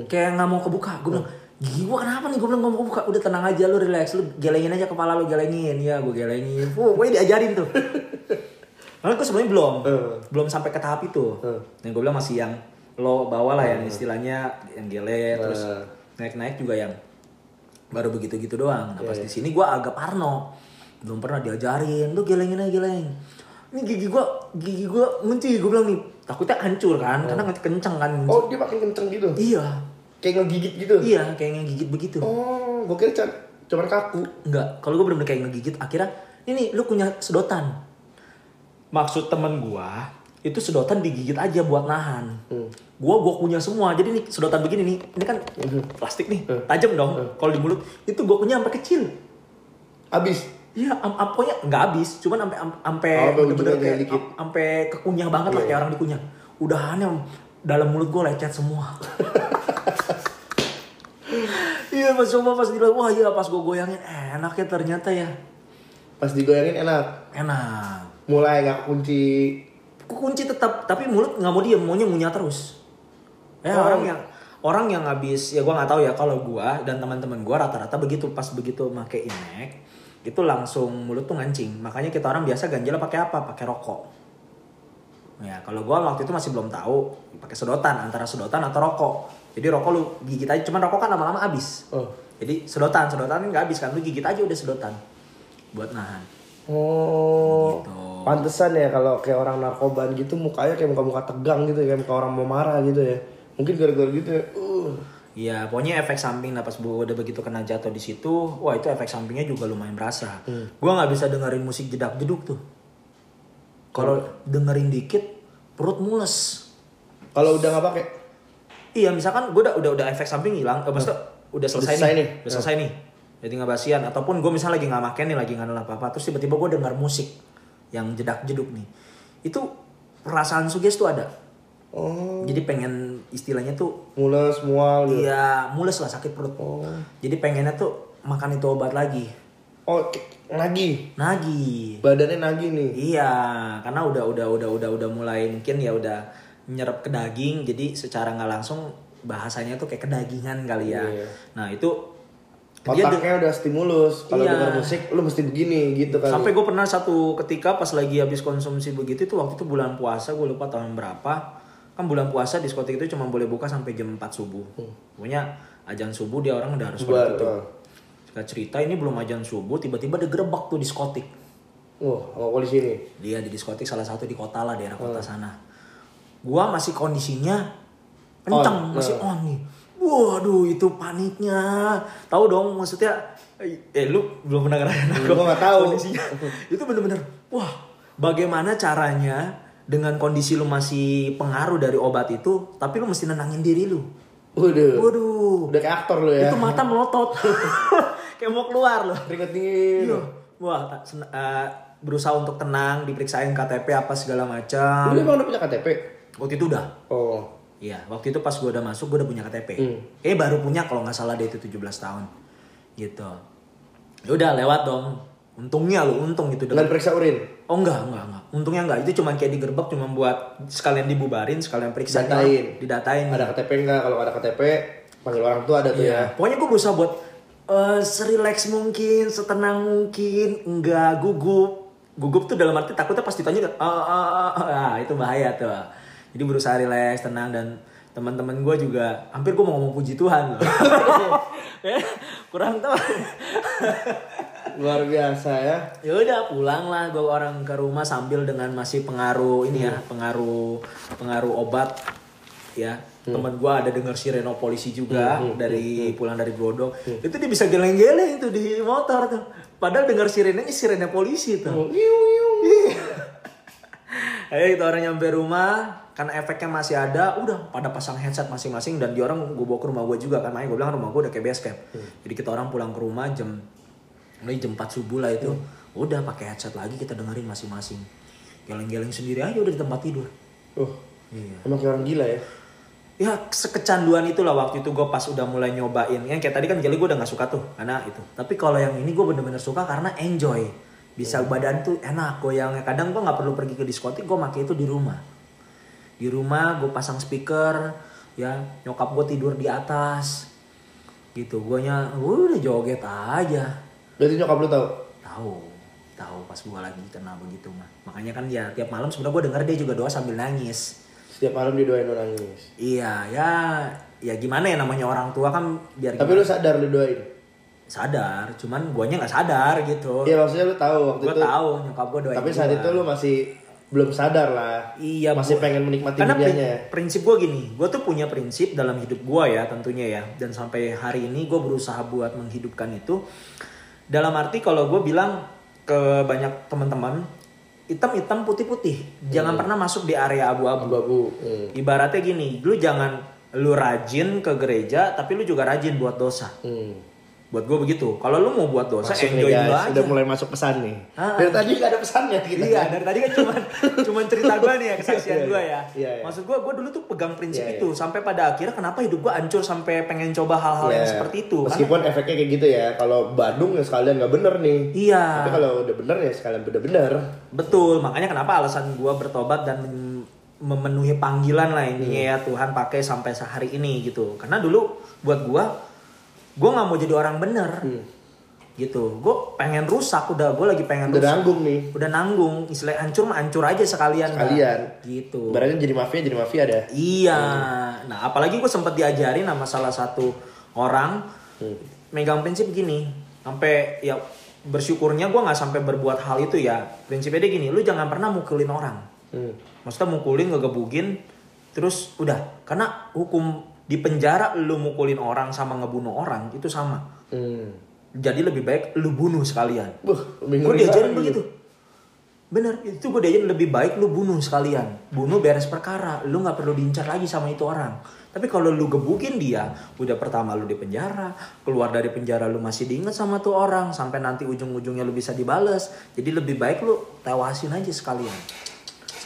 Kayak nggak mau kebuka. Gue bilang, gigi gue kenapa nih? Gue bilang nggak mau kebuka. Udah tenang aja lu relax. Lu gelengin aja kepala lu gelengin. Iya gue gelengin. Oh, gue diajarin tuh. Karena gue sebenarnya belum. Eh. Belum sampai ke tahap itu. Eh. Yang gue bilang masih yang lo bawa lah yang istilahnya yang gele terus Eh. naik-naik juga yang baru begitu-gitu doang. Nah pas Iya, di sini gue agak parno, belum pernah diajarin, lu gelengin aja geleng. Ini gigi gue, gigi gue ngunci, gue bilang nih takutnya hancur kan, karena kenceng kan. Oh, dia makin kenceng gitu. Iya, Kayak ngegigit gitu. iya kayak ngegigit begitu. Oh, gue kira cuman, cuman kaku. Enggak, kalau gue bener-bener kayak ngegigit, akhirnya ini lu punya sedotan. Maksud temen gua itu sedotan digigit aja buat nahan. Gua gua punya semua. Jadi nih sedotan begini nih, ini kan plastik nih, tajam dong. Kalau di mulut itu gua punya sampai kecil. Abis. Iya, am am- pokoknya nggak habis, cuman sampai am- sampai Oh, sampai bener-bener kayak sampai kekunyah banget lah Iya. kayak orang dikunyah. Udahannya dalam mulut gua lecet semua. Iya pas coba pas di wah iya pas gue goyangin enak ya ternyata ya Pas digoyangin enak. enak Mulai nggak kunci. kunci tetap tapi mulut nggak mau diem maunya ngunyah terus ya Oh. orang yang orang yang habis ya gua nggak tahu ya kalau gua dan teman-teman gua rata-rata begitu pas begitu make inek itu langsung mulut tuh ngancing makanya kita orang biasa ganjel pakai apa pakai rokok ya kalau gua waktu itu masih belum tahu pakai sedotan antara sedotan atau rokok jadi rokok lu gigit aja cuman rokok kan lama-lama habis Oh. jadi sedotan sedotan kan nggak habis kan lu gigit aja udah sedotan buat nahan Oh. Gitu. Pantesan ya kalau kayak orang narkoban gitu mukanya kayak muka-muka tegang gitu kayak muka orang mau marah gitu ya. Mungkin gara-gara gitu ya. Uh. Iya, pokoknya efek samping lah pas bu udah begitu kena jatuh di situ, wah itu efek sampingnya juga lumayan berasa. Gua nggak bisa dengerin musik jedak jeduk tuh. Kalau dengerin dikit perut mules. Kalau udah nggak pakai. Iya, misalkan gue udah udah udah efek samping hilang, eh, maksudnya udah selesai, selesai nih, nih. udah selesai nih. Jadi nggak basian ataupun gue misalnya lagi nggak makan nih, lagi nggak apa apa, terus tiba-tiba gue dengar musik yang jedak jeduk nih, itu perasaan suges tuh ada. Oh. Jadi pengen istilahnya tuh Mules, mual gitu. Iya, mules lah sakit perut. Oh. Jadi pengennya tuh makan itu obat lagi. Oh, nagih. Nagi. Badannya nagih nih. Iya, karena udah udah udah udah udah mulai mungkin ya udah nyerap ke daging, jadi secara nggak langsung bahasanya tuh kayak kedagingan kali ya. Iya. Nah itu Otaknya udah stimulus. Kalau Iya. denger musik lu mesti begini gitu kan. sampai gue pernah satu ketika pas lagi habis konsumsi begitu itu waktu itu bulan puasa gue lupa tahun berapa kan bulan puasa diskotik itu cuma boleh buka sampai jam 4 subuh. Pokoknya ajan subuh dia orang udah harus pada tutup. oh. Singkat cerita ini belum ajan subuh tiba-tiba ada gerebek tuh diskotik. Wah, sama polisi nih. Dia di diskotik salah satu di kota lah daerah kota sana. Gua masih kondisinya kenceng, On, masih on nih. Waduh, itu paniknya. Tahu dong maksudnya eh lu belum pernah ngerasain aku. Gua nggak tahu. Kondisinya itu bener-bener wah, bagaimana caranya dengan kondisi lu masih pengaruh dari obat itu, tapi lu mesti nenangin diri lu. Waduh. Waduh. Udah kayak aktor lu ya. Itu mata melotot. Kayak mau keluar loh. Keringet dingin. Iya. Wah, eh, berusaha untuk tenang, diperiksain KTP apa segala macam. Lu emang udah punya KTP? Waktu itu udah. Oh. Iya, waktu itu pas gue udah masuk gue udah punya KTP. Hmm. Eh baru punya kalau nggak salah dia itu 17 tahun. Gitu. Ya udah lewat dong. Untungnya lo, untung gitu. Nggak periksa urin. Oh enggak, enggak, enggak. Untungnya enggak. Itu cuma kayak digerebek cuma buat sekalian dibubarin, sekalian periksa. Datain. Didatain. Ada KTP enggak? Kalau ada KTP, panggil orang tua ada tuh Iya. ya. Pokoknya gue berusaha buat eh serileks mungkin, setenang mungkin, enggak gugup. Gugup tuh dalam arti takutnya pasti tanya ah, ah, ah, ah. Nah, itu bahaya tuh. Jadi berusaha rileks, tenang dan teman-teman gue juga hampir gue mau ngomong puji Tuhan loh. Kurang tahu. Luar biasa ya. ya udah pulang lah gue orang ke rumah sambil dengan masih pengaruh ini ya pengaruh pengaruh obat ya. Teman gue ada dengar sireno polisi juga dari pulang dari Glodok. Itu dia bisa geleng-geleng tuh di motor tuh. Padahal dengar sirenenya sirene polisi tuh. Eh itu orang nyampe rumah karena efeknya masih ada, udah pada pasang headset masing-masing dan di orang gue bawa ke rumah gue juga kan, makanya gue bilang rumah gue udah kayak base camp. Jadi kita orang pulang ke rumah jam mulai jam 4 subuh lah itu, udah pakai headset lagi kita dengerin masing-masing. Geleng-geleng sendiri aja udah di tempat tidur. Uh, Iya. emang kayak orang gila ya. Ya sekecanduan itulah waktu itu gue pas udah mulai nyobain. Yang kayak tadi kan jelly gue udah gak suka tuh karena itu. Tapi kalau yang ini gue bener-bener suka karena enjoy. Bisa badan tuh enak goyangnya. Kadang gue nggak perlu pergi ke diskotik, gue pakai itu di rumah. Di rumah gue pasang speaker, ya nyokap gue tidur di atas. Gitu, gue nya udah joget aja. Berarti nyokap lu tahu? Tahu, tahu pas gue lagi kena begitu mah. Makanya kan ya tiap malam sebenarnya gue denger dia juga doa sambil nangis. Setiap malam didoain lu nangis. Iya, ya ya gimana ya namanya orang tua kan biar Tapi lu sadar lu doain? sadar, cuman guanya nggak sadar gitu. Iya maksudnya lu tahu waktu gue itu. tahu nyokap gue doain. Tapi saat gua. itu lu masih belum sadar lah. Iya, Masih gua- pengen menikmati Karena dunianya. prinsip gue gini, gue tuh punya prinsip dalam hidup gue ya tentunya ya. Dan sampai hari ini gue berusaha buat menghidupkan itu. Dalam arti kalau gue bilang ke banyak teman-teman, hitam-hitam putih-putih, jangan pernah masuk di area abu-abu. Abu-abu. Hmm. Ibaratnya gini, lu jangan lu rajin ke gereja, tapi lu juga rajin buat dosa. Hmm. Buat gue begitu. Kalau lu mau buat dosa, Masuk enjoy dulu aja. udah mulai masuk pesan nih. Ah. Dari tadi gak ada pesannya kita. Iya, dari tadi kan cuman cuman cerita gue nih ya, kesaksian Iya, gue iya. ya. Iya, iya. Maksud gue, gue dulu tuh pegang prinsip Iya, itu sampai pada akhirnya kenapa hidup gue hancur sampai pengen coba hal-hal yang Iya. seperti itu. Karena- Meskipun efeknya kayak gitu ya. Kalau Badung ya sekalian nggak bener nih. iya, Tapi kalau udah bener ya sekalian udah bener. betul. Makanya kenapa alasan gue bertobat dan men- memenuhi panggilan lah Hmm. ini ya Tuhan pakai sampai sehari ini gitu. Karena dulu buat gue, gue nggak mau jadi orang bener. Gitu. Gue pengen rusak, udah gue lagi pengen Udah rusak. nanggung nih. Udah nanggung, istilah hancur mah hancur aja sekalian. Sekalian. Gitu. Ibaratnya jadi mafia jadi mafia ada. Iya. Nah, apalagi gue sempat diajarin sama salah satu orang megang prinsip gini, sampai ya bersyukurnya gue nggak sampai berbuat hal itu ya. Prinsipnya dia gini, lu jangan pernah mukulin orang. Hmm. Maksudnya mukulin, ngegebugin, terus udah. Karena hukum di penjara lu mukulin orang sama ngebunuh orang itu sama. Hmm. Jadi lebih baik lu bunuh sekalian. Gue diajarin begitu. Bener, itu gue diajarin lebih baik lu bunuh sekalian. Bunuh beres perkara, lu nggak perlu diincar lagi sama itu orang. Tapi kalau lu gebukin dia, udah pertama lu di penjara, keluar dari penjara lu masih diinget sama tuh orang, sampai nanti ujung-ujungnya lu bisa dibales. Jadi lebih baik lu tewasin aja sekalian.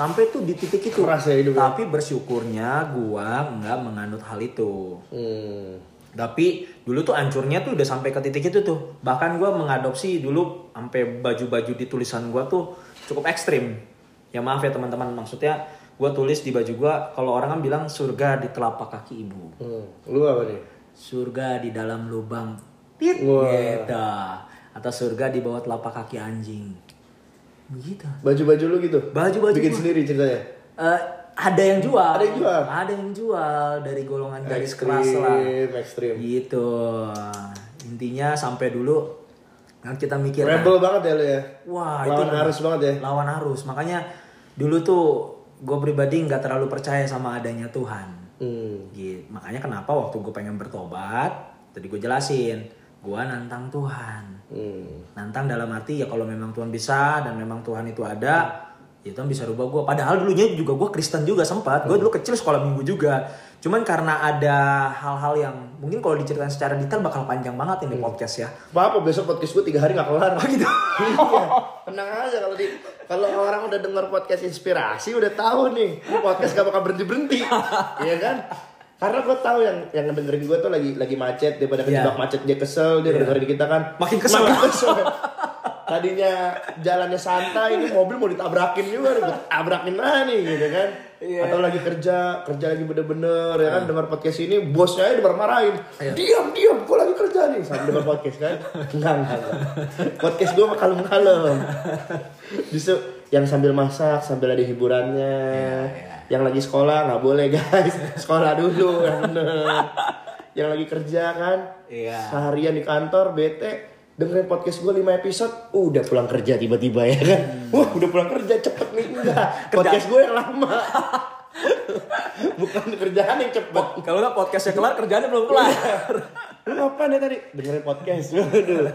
Sampai tuh di titik itu. Keras ya hidupnya. Tapi bersyukurnya gua nggak menganut hal itu. Hmm. Tapi dulu tuh ancurnya tuh udah sampai ke titik itu tuh. Bahkan gue mengadopsi dulu sampai baju-baju di tulisan gue tuh cukup ekstrim. Ya maaf ya teman-teman, maksudnya gue tulis di baju gue kalau orang kan bilang surga di telapak kaki ibu, Hmm. Lu apa nih? surga di dalam lubang gitu, atau surga di bawah telapak kaki anjing. Begitu. Baju-baju lu gitu? Baju-baju Bikin gua. sendiri ceritanya? Eh, ada yang jual. Ada yang jual? Ada yang jual dari golongan garis keras lah. Ekstrim. Gitu. Intinya sampai dulu kan kita mikir Rebel banget ya lu ya? wah Lawan itu arus banget ya? lawan arus. Makanya dulu tuh gue pribadi nggak terlalu percaya sama adanya Tuhan. Hmm. Gitu. Makanya kenapa waktu gue pengen bertobat, tadi gue jelasin, gue nantang Tuhan. Hmm. Nantang dalam arti ya kalau memang Tuhan bisa dan memang Tuhan itu ada, ya Tuhan bisa rubah gue. Padahal dulunya juga gue Kristen juga sempat. Gue dulu kecil sekolah minggu juga. Cuman karena ada hal-hal yang mungkin kalau diceritain secara detail bakal panjang banget ini podcast ya. Apa besok podcast gue tiga hari gak kelar? Oh gitu. iya. Tenang aja kalau di kalau orang udah dengar podcast inspirasi udah tahu nih podcast gak bakal berhenti berhenti, iya kan? Karena gue tahu yang yang dengerin gue tuh lagi lagi macet daripada kejebak Iya. macet dia kesel dia dengerin kita kan Makin kesel. Makin kesel. tadinya jalannya santai ini mobil mau ditabrakin juga nih, tabrakin lah nih gitu kan. Iya. Atau lagi kerja, kerja lagi bener-bener ya kan dengar podcast ini bosnya aja dimarah-marahin. Diam, diam, gua lagi kerja nih sambil dengar podcast kan. Enggak, enggak. Podcast gua mah kalem-kalem. Justru yang sambil masak, sambil ada hiburannya. Yang lagi sekolah nggak boleh guys, sekolah dulu yang bener. Yang lagi kerja kan, Iya. seharian di kantor bete. Dengerin podcast gue 5 episode udah pulang kerja tiba-tiba ya kan. Wah udah pulang kerja cepet nih. Enggak podcast gue yang lama. Bukan kerjaan yang cepet. Kalau nggak podcastnya kelar, kerjaannya belum kelar. lu apa nih tadi? Dengerin podcast.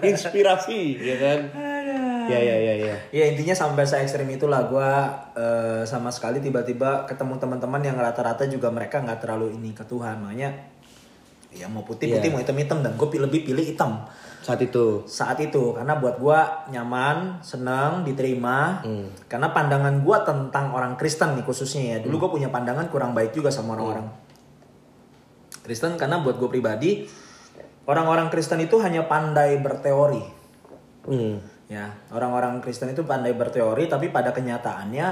Inspirasi ya kan ya ya ya ya Ya intinya sampai se ekstrim itulah gue sama sekali tiba-tiba ketemu teman-teman yang rata-rata juga mereka nggak terlalu ini ke Tuhan, makanya ya mau putih putih Iya. mau hitam hitam dan gue lebih pilih hitam saat itu saat itu karena buat gue nyaman, senang, diterima. Karena pandangan gue tentang orang Kristen nih khususnya ya. Dulu gue punya pandangan kurang baik juga sama orang-orang Kristen karena buat gue pribadi orang-orang Kristen itu hanya pandai berteori. hmm. Ya, orang-orang Kristen itu pandai berteori, tapi pada kenyataannya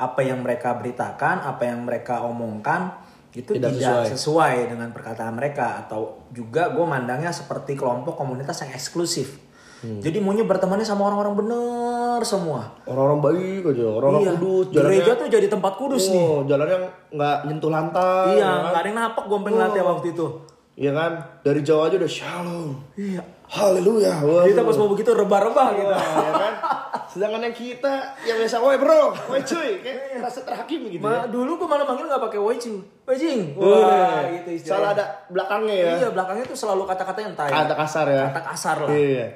apa yang mereka beritakan, apa yang mereka omongkan itu Tidak tidak, sesuai. sesuai. dengan perkataan mereka atau juga gue mandangnya seperti kelompok komunitas yang eksklusif. Hmm. Jadi maunya bertemannya sama orang-orang bener semua. orang-orang baik aja orang-orang iya. kudus Gereja tuh jadi tempat kudus nih. oh, jalannya nggak nyentuh lantai Iya, nggak ada yang napak gue pengen ngeliatnya waktu itu. Iya kan dari jauh aja udah shalom Iya. haleluya Kita pas mau begitu rebah-rebah gitu. ya kan sedangkan yang kita yang biasa woi bro woi cuy kayak rasa terhakimi gitu Ma, ya dulu gue malah manggil nggak pakai wajing, wajing. Wah, Wah, gitu istilahnya. salah ada belakangnya ya Iya, belakangnya tuh selalu kata-kata yang tai. kata kasar ya Kata kasar lah. iya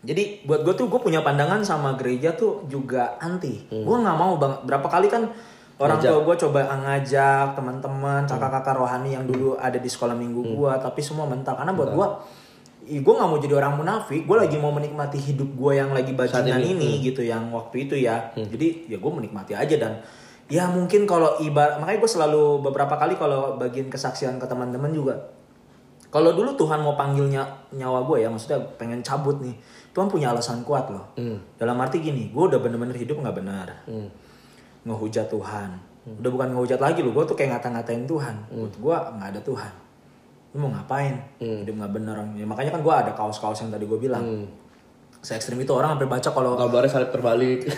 Jadi buat gue tuh gue punya pandangan sama gereja tuh juga anti. Gue nggak mau bang. Berapa kali kan orang tua gue coba ngajak teman-teman, kakak-kakak rohani yang dulu ada di sekolah minggu gue, tapi semua mental. Karena buat gue, gue nggak mau jadi orang munafik. Gue lagi mau menikmati hidup gue yang lagi bajingan ini, ini, gitu, yang waktu itu ya. Jadi ya gue menikmati aja dan ya mungkin kalau ibarat makanya gue selalu beberapa kali kalau bagian kesaksian ke teman-teman juga kalau dulu Tuhan mau panggilnya nyawa gue ya, maksudnya pengen cabut nih. Tuhan punya alasan kuat loh. Dalam arti gini, gue udah bener-bener hidup nggak benar. Ngehujat Tuhan. Udah bukan ngehujat lagi loh, gue tuh kayak ngata-ngatain Tuhan. Buat gue nggak ada Tuhan. Lu mau ngapain? Hidup nggak bener. Ya, makanya kan gue ada kaos-kaos yang tadi gue bilang. Se ekstrim itu orang sampai baca kalau kabarnya salib terbalik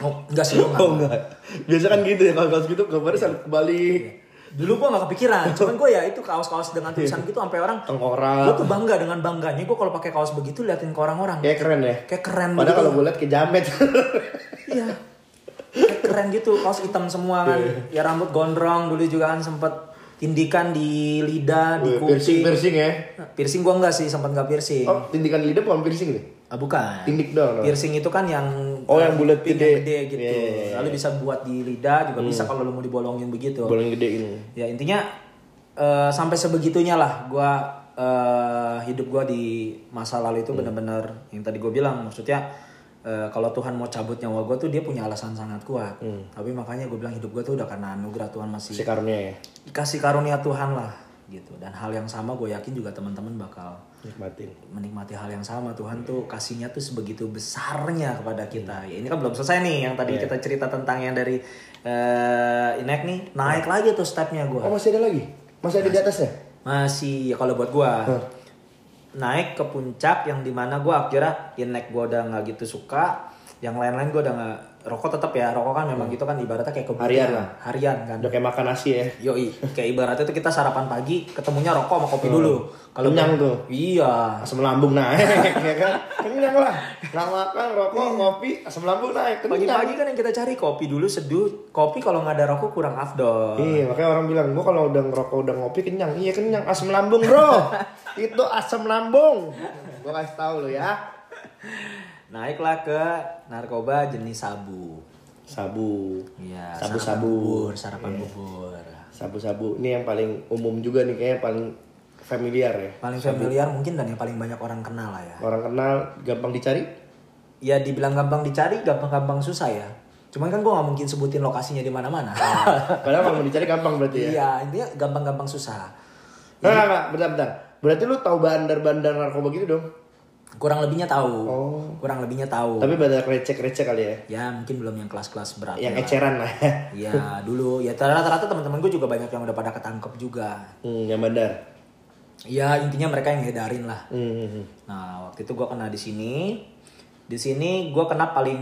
oh, enggak sih gue nggak. oh enggak biasa kan gitu ya kalau kaos gitu kabarnya salib terbalik Dulu gue gak kepikiran, cuman gue ya itu kaos-kaos dengan tulisan gitu sampai orang tengkorak Gue tuh bangga dengan bangganya gue kalau pakai kaos begitu liatin ke orang-orang. kayak keren ya Kayak keren padahal gitu. kalau gue liat kayak jamet Iya. Keren gitu, kaos hitam semua kan. Iya. Ya rambut gondrong dulu juga kan sempet tindikan di lidah, di piercing kuping. piercing ya Nah, piercing gue enggak sih, sempat enggak piercing. oh tindikan lidah bukan piercing nih Ah, bukan. tindik dong. Piercing itu kan yang Oh, yang bulat kuping gede. gede gitu. Iya, iya, iya. Lalu bisa buat di lidah juga bisa kalau lu mau dibolongin begitu. bolong gede ini Ya intinya eh, sampai sebegitunya lah gua eh, hidup gua di masa lalu itu benar-benar yang tadi gue bilang maksudnya eh, kalau Tuhan mau cabut nyawa gua tuh dia punya alasan sangat kuat. Tapi makanya gue bilang hidup gua tuh udah karena anugerah Tuhan masih si karunia ya? Dikasih karunia Tuhan lah gitu. Dan hal yang sama gue yakin juga teman-teman bakal nikmatin. menikmati hal yang sama. Tuhan tuh kasihnya tuh sebegitu besarnya kepada kita. Ya ini kan belum selesai nih yang tadi kita cerita tentang yang dari eh Inek nih naik lagi tuh stepnya gue oh masih ada lagi? Masih ada di atasnya? masih ya kalau buat gue naik ke puncak yang di mana gue akhirnya Inek gue udah nggak gitu suka yang lain-lain gue udah nggak rokok tetap ya rokok kan memang gitu kan ibaratnya kayak kebutuhan Harian lah. harian kan udah kayak makan nasi ya Yoi, kayak ibaratnya tuh kita sarapan pagi ketemunya rokok sama kopi dulu. Kalau Kenyang tuh. Iya. asam lambung naik ya kan kenyang lah nggak makan rokok ngopi asam lambung naik kenyang Pagi-pagi kan yang kita cari kopi dulu seduh. Kopi kalau nggak ada rokok kurang afdol. Iya, makanya orang bilang, gua kalau udah ngerokok udah ngopi kenyang. Iya kenyang, asam lambung bro. Itu asam lambung. Gua kasih tahu lo ya. Naiklah ke narkoba jenis sabu. Sabu. Iya. Sabu-sabu. sarapan bubur, sarapan Iya. bubur. Sabu-sabu. Ini yang paling umum juga nih, kayaknya paling familiar ya. Paling familiar mungkin dan yang paling banyak orang kenal lah ya. Orang kenal, gampang dicari. Ya dibilang gampang dicari, gampang-gampang susah ya. Cuman kan gue nggak mungkin sebutin lokasinya di mana-mana. Padahal kalau mau dicari gampang berarti ya. Iya, intinya gampang-gampang susah. Nah, nah, nah, bentar, bentar. Berarti lu tahu bandar-bandar narkoba gitu dong? Kurang lebihnya tahu Oh. kurang lebihnya tahu Tapi pada recek-recek kali ya. ya mungkin belum yang kelas-kelas berat Yang ya. eceran lah. ya dulu ya rata-rata teman-teman gue juga banyak yang udah pada ketangkep juga hmm, yang bandar. ya intinya mereka yang ngedarin lah Hmm. nah waktu itu gue kena di sini di sini gue kena paling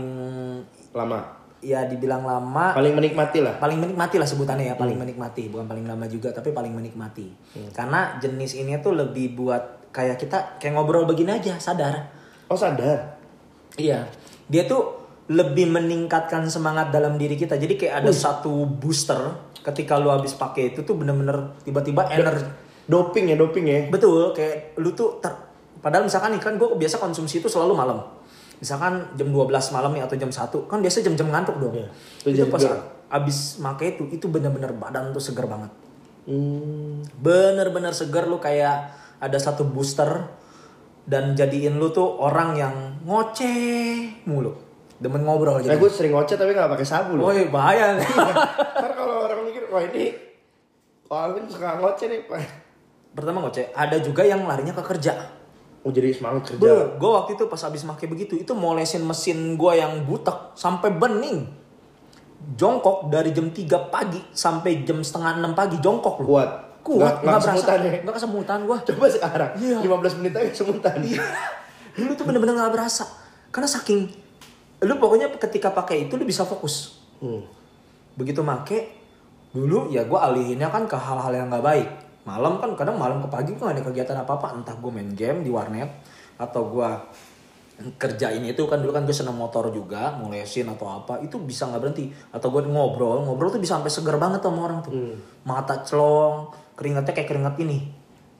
Lama. ya dibilang lama Paling menikmati lah. paling menikmati lah sebutannya ya paling menikmati bukan paling lama juga tapi paling menikmati karena jenis ini tuh lebih buat kayak kita kayak ngobrol begini aja sadar. Oh sadar. iya. Dia tuh lebih meningkatkan semangat dalam diri kita. Jadi kayak ada satu booster ketika lu habis pakai itu tuh bener-bener tiba-tiba energi Doping ya, doping ya. betul kayak lu tuh ter padahal misalkan nih kan gue biasa konsumsi itu selalu malam. Misalkan jam 12 malam nih atau jam 1 kan biasa jam-jam ngantuk dong. Iya, itu itu pas abis make itu itu bener-bener badan tuh segar banget. Hmm. bener-bener segar lu kayak ada satu booster dan jadiin lu tuh orang yang ngoceh mulu demen ngobrol Nah, jadi gue sering ngoceh tapi gak pakai sabu loh. woi bahaya Ntar kalau orang mikir, wah ini Alvin suka ngoceh nih, Pak. pertama ngoceh ada juga yang larinya ke kerja Oh jadi semangat kerja. gue waktu itu pas habis make begitu itu molesin mesin gue yang butek sampai bening jongkok dari jam 3 pagi sampai jam setengah 6 pagi jongkok lu Kuat. Kuat Nggak- berasa. kesemutan ya? nggak kesemutan gue Coba sekarang, Iya. 15 menit aja semutan. dulu tuh bener-bener nggak berasa. Karena saking lu pokoknya ketika pakai itu lu bisa fokus. Hmm. begitu make dulu ya gue alihinnya kan ke hal-hal yang nggak baik. Malam kan kadang malam ke pagi gue gak ada kegiatan apa apa entah gue main game di warnet atau gue kerjain itu kan. Dulu kan gue seneng motor juga molesin atau apa. Itu bisa nggak berhenti. Atau gue ngobrol ngobrol tuh bisa sampai segar banget sama orang tuh. Hmm. mata celong keringatnya kayak keringat ini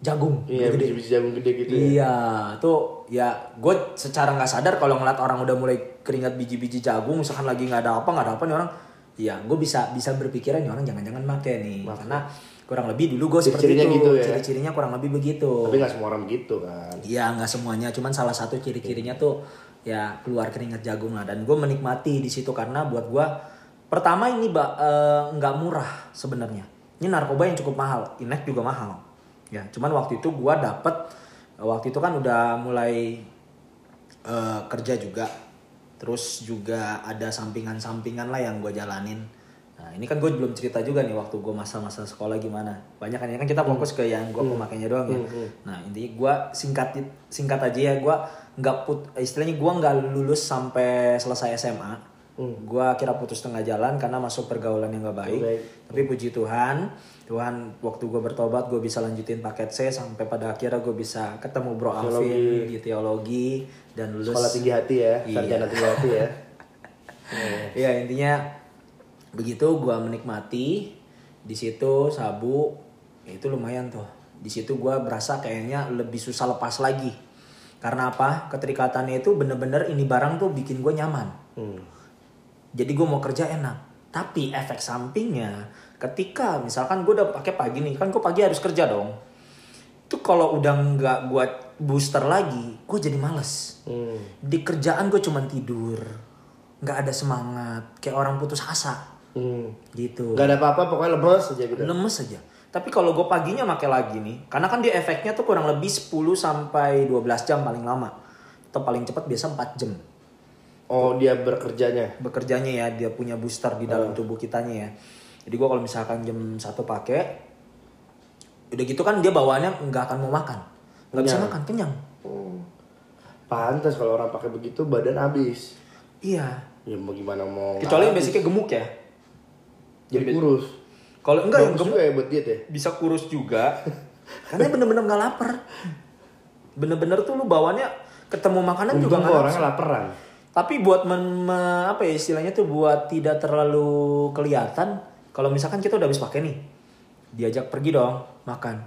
jagung Iya, gede biji-biji jagung gede gitu ya. Iya, tuh ya gue secara nggak sadar kalau ngeliat orang udah mulai keringat biji-biji jagung, misalkan lagi nggak ada apa nggak ada apa nih orang, ya gue bisa bisa berpikiran nih orang jangan-jangan make nih, karena kurang lebih dulu gue seperti itu, gitu ya? ciri-cirinya kurang lebih begitu. Tapi gak semua orang begitu kan. Iya nggak semuanya, cuman salah satu ciri-cirinya tuh ya keluar keringat jagung lah, dan gue menikmati di situ karena buat gue pertama ini eh, nggak murah sebenarnya, ini narkoba yang cukup mahal, inek juga mahal, ya cuman waktu itu gue dapet waktu itu kan udah mulai eh, kerja juga, terus juga ada sampingan-sampingan lah yang gue jalanin. Nah ini kan gue belum cerita juga nih waktu gue masa-masa sekolah gimana. Banyak kan ya kan kita fokus ke yang gue pemakainya doang ya. Nah intinya gue singkat singkat aja ya gue nggak put istilahnya gue nggak lulus sampai selesai SMA. Gue kira putus tengah jalan karena masuk pergaulan yang gak baik. Baik. Tapi puji Tuhan, Tuhan waktu gue bertobat gue bisa lanjutin paket C sampai pada akhirnya gue bisa ketemu Bro Alvin di teologi dan lulus. Sekolah tinggi hati ya, Iya. sarjana tinggi hati ya. Iya intinya begitu gua menikmati di situ sabu ya itu lumayan tuh di situ gua berasa kayaknya lebih susah lepas lagi karena apa keterikatannya itu bener-bener ini barang tuh bikin gue nyaman Hmm. Jadi gue mau kerja enak. Tapi efek sampingnya ketika misalkan gue udah pakai pagi nih kan gue pagi harus kerja dong. Itu kalau udah nggak gue booster lagi gue jadi males. Hmm. di kerjaan gue cuman tidur nggak ada semangat kayak orang putus asa. Hmm. gitu. Gak ada apa-apa, pokoknya lemes aja gitu. lemes aja. Tapi kalau gue paginya pakai lagi nih karena kan dia efeknya tuh kurang lebih 10 sampai 12 jam paling lama. Atau paling cepat biasa 4 jam Oh, dia bekerjanya. bekerjanya ya dia punya booster di dalam tubuh kitanya ya jadi gue kalau misalkan jam satu pakai udah gitu kan dia bawaannya nggak akan mau makan nggak bisa makan kenyang Hmm. Pantas kalau orang pakai begitu badan habis. iya Ya mau gimana mau nggak kecuali yang basicnya gemuk ya jadi kurus. kalau enggak yang gemuk juga ya buat diet ya. bisa kurus juga karena bener-bener nggak lapar bener-bener tuh lu bawaannya ketemu makanan juga Untung nggak kok nafsu. orangnya laparan. Tapi buat men, me- apa ya istilahnya tuh buat tidak terlalu kelihatan kalau misalkan kita udah habis pakai nih diajak pergi dong makan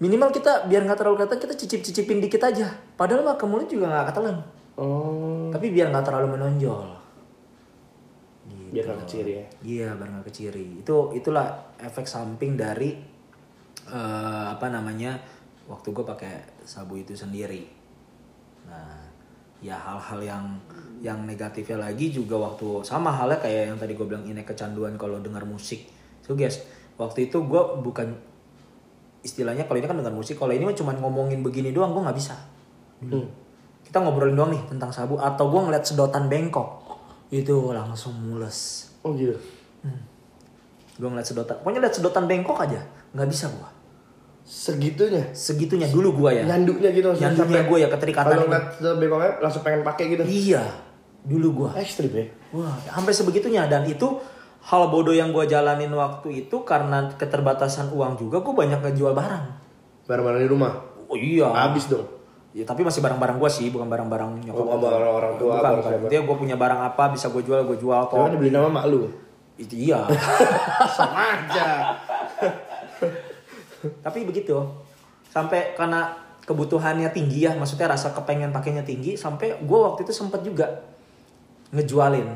minimal kita biar nggak terlalu kelihatan kita cicip-cicipin dikit aja padahal mah ke mulut juga nggak ketelan Oh, tapi biar nggak terlalu menonjol biar nggak kecil ya. Iya, biar nggak keciri. Itu itulah efek samping dari eh, apa namanya waktu gue pakai sabu itu sendiri. Nah, ya hal-hal yang yang negatifnya lagi juga waktu sama halnya kayak yang tadi gue bilang ini kecanduan kalau dengar musik. So guys, waktu itu gue bukan istilahnya kalau ini kan dengar musik, kalau ini mah cuma ngomongin begini doang gue nggak bisa. Hmm. kita ngobrolin doang nih tentang sabu atau gue ngeliat sedotan bengkok itu langsung mules Oh gitu. gue ngeliat sedotan pokoknya liat sedotan bengkok aja nggak bisa gue Segitunya. segitunya dulu gue ya Nyanduknya gitu sampai- gue ya keterikatan Kalau ngeliat bengkoknya langsung pengen pakai gitu. iya dulu gue Ekstrim ya. Wah, sampai sebegitunya dan itu hal bodoh yang gue jalanin waktu itu karena keterbatasan uang juga gue banyak ngejual barang. Barang-barang di rumah. Oh iya. Habis dong. Ya, tapi masih barang-barang gue sih, bukan barang-barang nyokap. Oh, barang orang tua, Bukan, bukan. Dia gue punya barang apa bisa gue jual, gue jual kok. Cuma dibeli nama mak lu. Itu iya. Sama aja. Tapi begitu. Sampai karena kebutuhannya tinggi ya, maksudnya rasa kepengen pakainya tinggi, sampai gue waktu itu sempet juga ngejualin.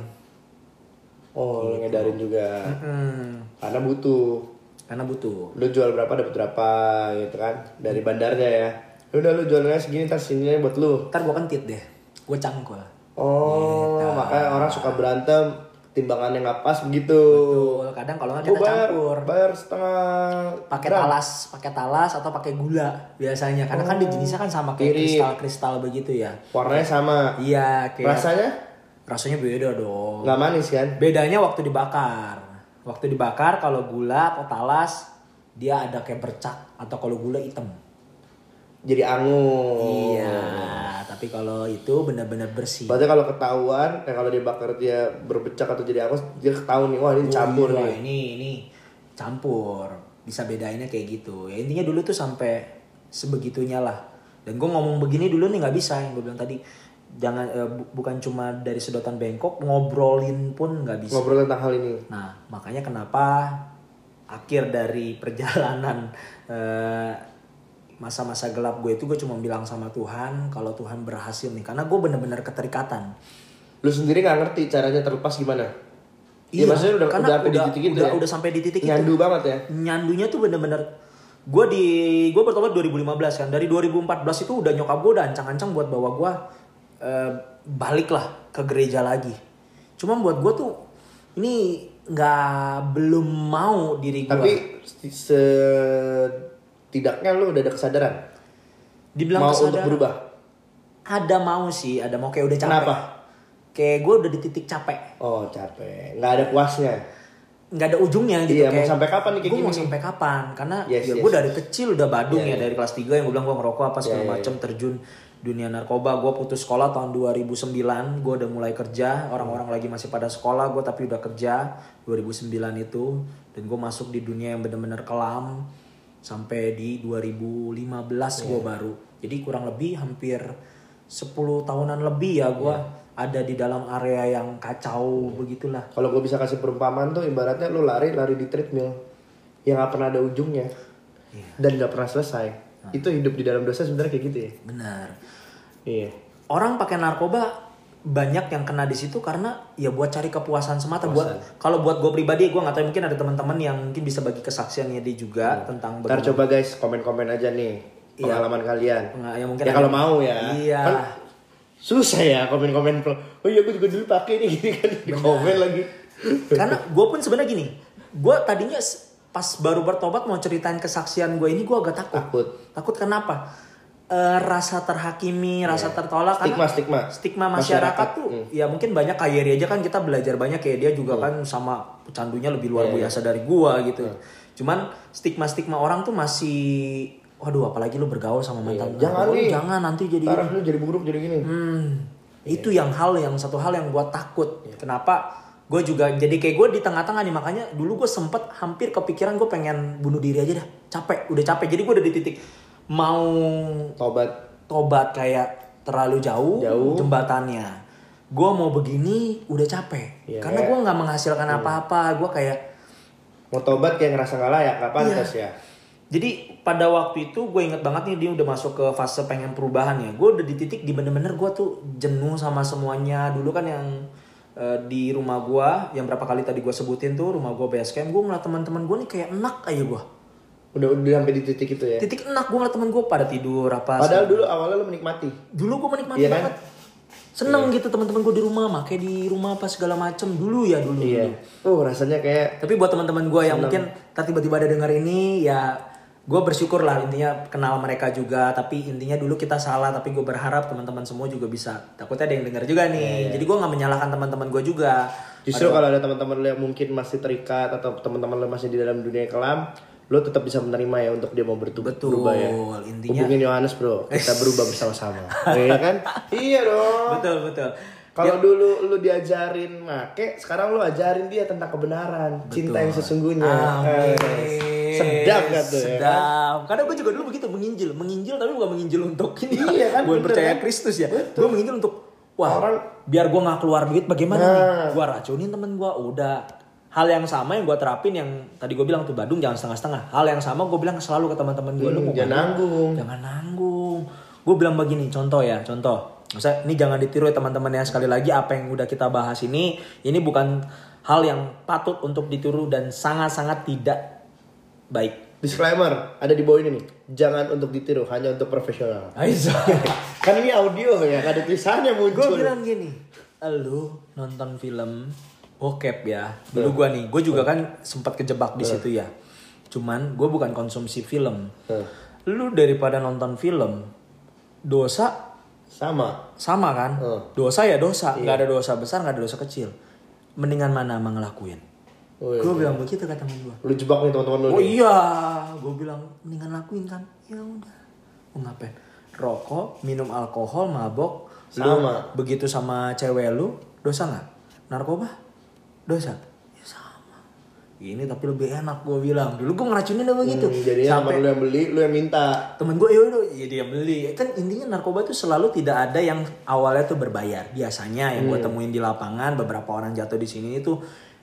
Oh, lu ngedarin juga. Hmm, Karena butuh. karena butuh. Lu jual berapa dapat berapa gitu kan. Dari bandarnya ya. Udah lu jualnya segini tas sini buat lu. Ntar gue kentit deh, gue cangkul. Oh, Gitu. makanya orang suka berantem timbangannya nggak pas begitu. Betul, kadang kalau nggak kita bayar, campur. bayar setengah pakai talas, pakai talas atau pakai gula biasanya. Karena kan di jenisnya kan sama kayak kristal-kristal begitu ya. Warnanya sama. Iya, kayak Rasanya rasanya beda dong. nggak manis kan? Bedanya waktu dibakar. Waktu dibakar kalau gula atau talas dia ada kayak bercak atau kalau gula hitam. Jadi angus. Iya, tapi kalau itu benar-benar bersih. Berarti kalau ketahuan, eh, kalau dibakar dia berbecak atau jadi angus, dia ketahuan nih, wah ini campur Oh, iya, nih. Ini ini campur. Bisa bedainnya kayak gitu. Ya intinya dulu tuh sampai sebegitunya lah. Dan gue ngomong begini dulu nih nggak bisa yang gue bilang tadi. Jangan eh, bu- bukan cuma dari sedotan bengkok ngobrolin pun nggak bisa. Ngobrol tentang hal ini. Nah makanya kenapa akhir dari perjalanan eh, masa-masa gelap gue itu gue cuma bilang sama Tuhan kalau Tuhan berhasil nih karena gue bener-bener keterikatan. Lu sendiri nggak ngerti caranya terlepas gimana? Iya, maksudnya udah karena udah sampai di titik itu udah, ya? udah sampai di titik itu Nyandu banget ya. nyandunya tuh bener-bener gue di gue bertobat 2015 kan dari 2014 itu udah nyokap gue udah ancang-ancang buat bawa gue eh, balik lah ke gereja lagi cuma buat gue tuh ini nggak belum mau diri gue Tapi setidaknya lu udah ada kesadaran. Dibilang mau kesadaran, untuk berubah. ada mau sih ada mau kayak udah capek. Kenapa? kayak gue udah di titik capek. Oh capek, nggak ada puasnya. nggak ada ujungnya gitu Iya, mau sampai kapan nih kayak gue mau sampai kapan? Karena Yes, ya yes, gue dari kecil udah badung Iya, ya dari kelas 3 yang gue bilang gue ngerokok apa segala Iya, iya, macem terjun dunia narkoba. Gue putus sekolah tahun 2009 gue udah mulai kerja. Orang-orang lagi masih pada sekolah gue tapi udah kerja 2009 itu. Dan gue masuk di dunia yang bener-bener kelam sampai di 2015 gue Iya. baru jadi kurang lebih hampir 10 tahunan lebih ya gue Iya. ada di dalam area yang kacau begitulah Kalau gue bisa kasih perumpamaan tuh ibaratnya lu lari lari di treadmill yang nggak pernah ada ujungnya Iya. dan nggak pernah selesai. Nah. Itu hidup di dalam dosa sebenarnya kayak gitu ya. benar Iya. orang pakai narkoba banyak yang kena di situ karena ya buat cari kepuasan semata buat kalau buat gue pribadi gue nggak tahu mungkin ada teman-teman yang mungkin bisa bagi kesaksiannya dia juga tentang Ntar bagaimana- coba guys komen-komen aja nih pengalaman kalian. Nggak, ya mungkin ya kalau mau ya. Iya. Kan susah ya komen-komen. Oh iya gue juga dulu pakai nih gini kan di komen lagi. karena gue pun sebenarnya gini gue tadinya pas baru bertobat mau ceritain kesaksian gue ini gue agak takut Takut. takut kenapa Eh, rasa terhakimi rasa tertolak Stigma, karena stigma. stigma masyarakat, Masyarakat, tuh hmm. ya mungkin banyak kayak Yeri aja kan kita belajar banyak kayak dia juga kan sama pecandunya lebih luar Iya, biasa dari gua gitu cuman stigma stigma orang tuh masih waduh apalagi lu bergaul sama mantan Iya, Jangan nih. jangan nanti jadi Ntar lu jadi buruk jadi gini. Hmm, itu yang hal yang satu hal yang gua takut. Iya. Kenapa? Gue juga jadi kayak gue di tengah-tengah nih makanya dulu gue sempet hampir kepikiran gue pengen bunuh diri aja dah. Capek, udah capek. Jadi gue udah di titik mau Tobat. tobat kayak terlalu jauh, Jauh. jembatannya. Gue mau begini udah capek. Iya, Karena gue nggak menghasilkan apa-apa. Gue kayak Mau tobat kayak ngerasa nggak layak, nggak pantas Iya. ya. Jadi pada waktu itu gue inget banget nih dia udah masuk ke fase pengen perubahan ya. Gue udah di titik di bener-bener gue tuh jenuh sama semuanya. Dulu kan yang eh, di rumah gue yang berapa kali tadi gue sebutin tuh rumah gue base camp. Gue ngeliat teman-teman gue nih kayak enak aja gue. Udah udah sampai di titik itu ya. Titik enak gue ngeliat temen gue pada tidur apa. Padahal dulu awalnya lu menikmati. dulu gue menikmati Iya kan? banget. Seneng gitu teman-teman gue di rumah, makanya di rumah apa segala macem dulu ya dulu. Iya. dulu. Oh rasanya kayak Tapi buat teman-teman gue yang mungkin ntar tiba-tiba ada denger ini ya gue bersyukur lah intinya kenal mereka juga tapi intinya dulu kita salah tapi gue berharap teman-teman semua juga bisa takutnya ada yang dengar juga Iya, nih jadi gue nggak menyalahkan teman-teman gue juga Justru kalau ada teman-teman lo yang mungkin masih terikat atau teman-teman lo masih di dalam dunia kelam, lo tetap bisa menerima ya untuk dia mau bertu- Betul, berubah ya. intinya- Hubungin Yohanes bro, kita berubah bersama-sama. Iya kan? Iya dong. betul betul Kalau dulu lu diajarin make, sekarang lu ajarin dia tentang kebenaran, cinta yang sesungguhnya. Amin. Eh, Sedap kan tuh ya. kan? Sedap. Karena gue juga dulu begitu menginjil, menginjil tapi bukan menginjil untuk ini. Iya kan, bener percaya kan? Kristus ya. Gue menginjil untuk wah Orang- biar gue nggak keluar duit bagaimana Nah. nih? Gue racunin temen gue udah. Hal yang sama yang gue terapin yang tadi gue bilang tuh Badung jangan setengah-setengah. Hal yang sama gue bilang selalu ke teman-teman gue lu mau Hmm, jangan nanggung. Jangan nanggung. Gue bilang begini contoh ya contoh. Maksudnya ini jangan ditiru ya teman-teman ya sekali lagi apa yang udah kita bahas ini ini bukan hal yang patut untuk ditiru dan sangat-sangat tidak baik. Disclaimer, ada di bawah ini nih. Jangan untuk ditiru, hanya untuk profesional. Kan ini audio ya, ada tulisannya gue muncul. bilang gini, lu nonton film bokep ya. Dulu gue nih, gue juga kan sempat kejebak di situ ya. Cuman gue bukan konsumsi film. Lu daripada nonton film, dosa Sama. sama kan? Dosa ya dosa, nggak ada dosa besar, nggak ada dosa kecil. Mendingan mana emang ngelakuin? Oh, iya. Gue bilang begitu kata temen gue. Lu jebak nih teman-teman lu Oh nih. iya, gue bilang mendingan lakuin kan. Ya udah. Mau ngapain? Rokok, minum alkohol, mabok. Lu Sama. begitu sama cewek lu, dosa nggak? Narkoba? Dosa? Ya sama. Ini tapi lebih enak gue bilang. Dulu gue ngeracunin udah begitu. Hmm, jadi sama lu yang beli, lu yang minta. temen gue udah ya dia beli kan intinya narkoba itu selalu tidak ada yang awalnya tuh berbayar biasanya yang gue temuin di lapangan beberapa orang jatuh di sini itu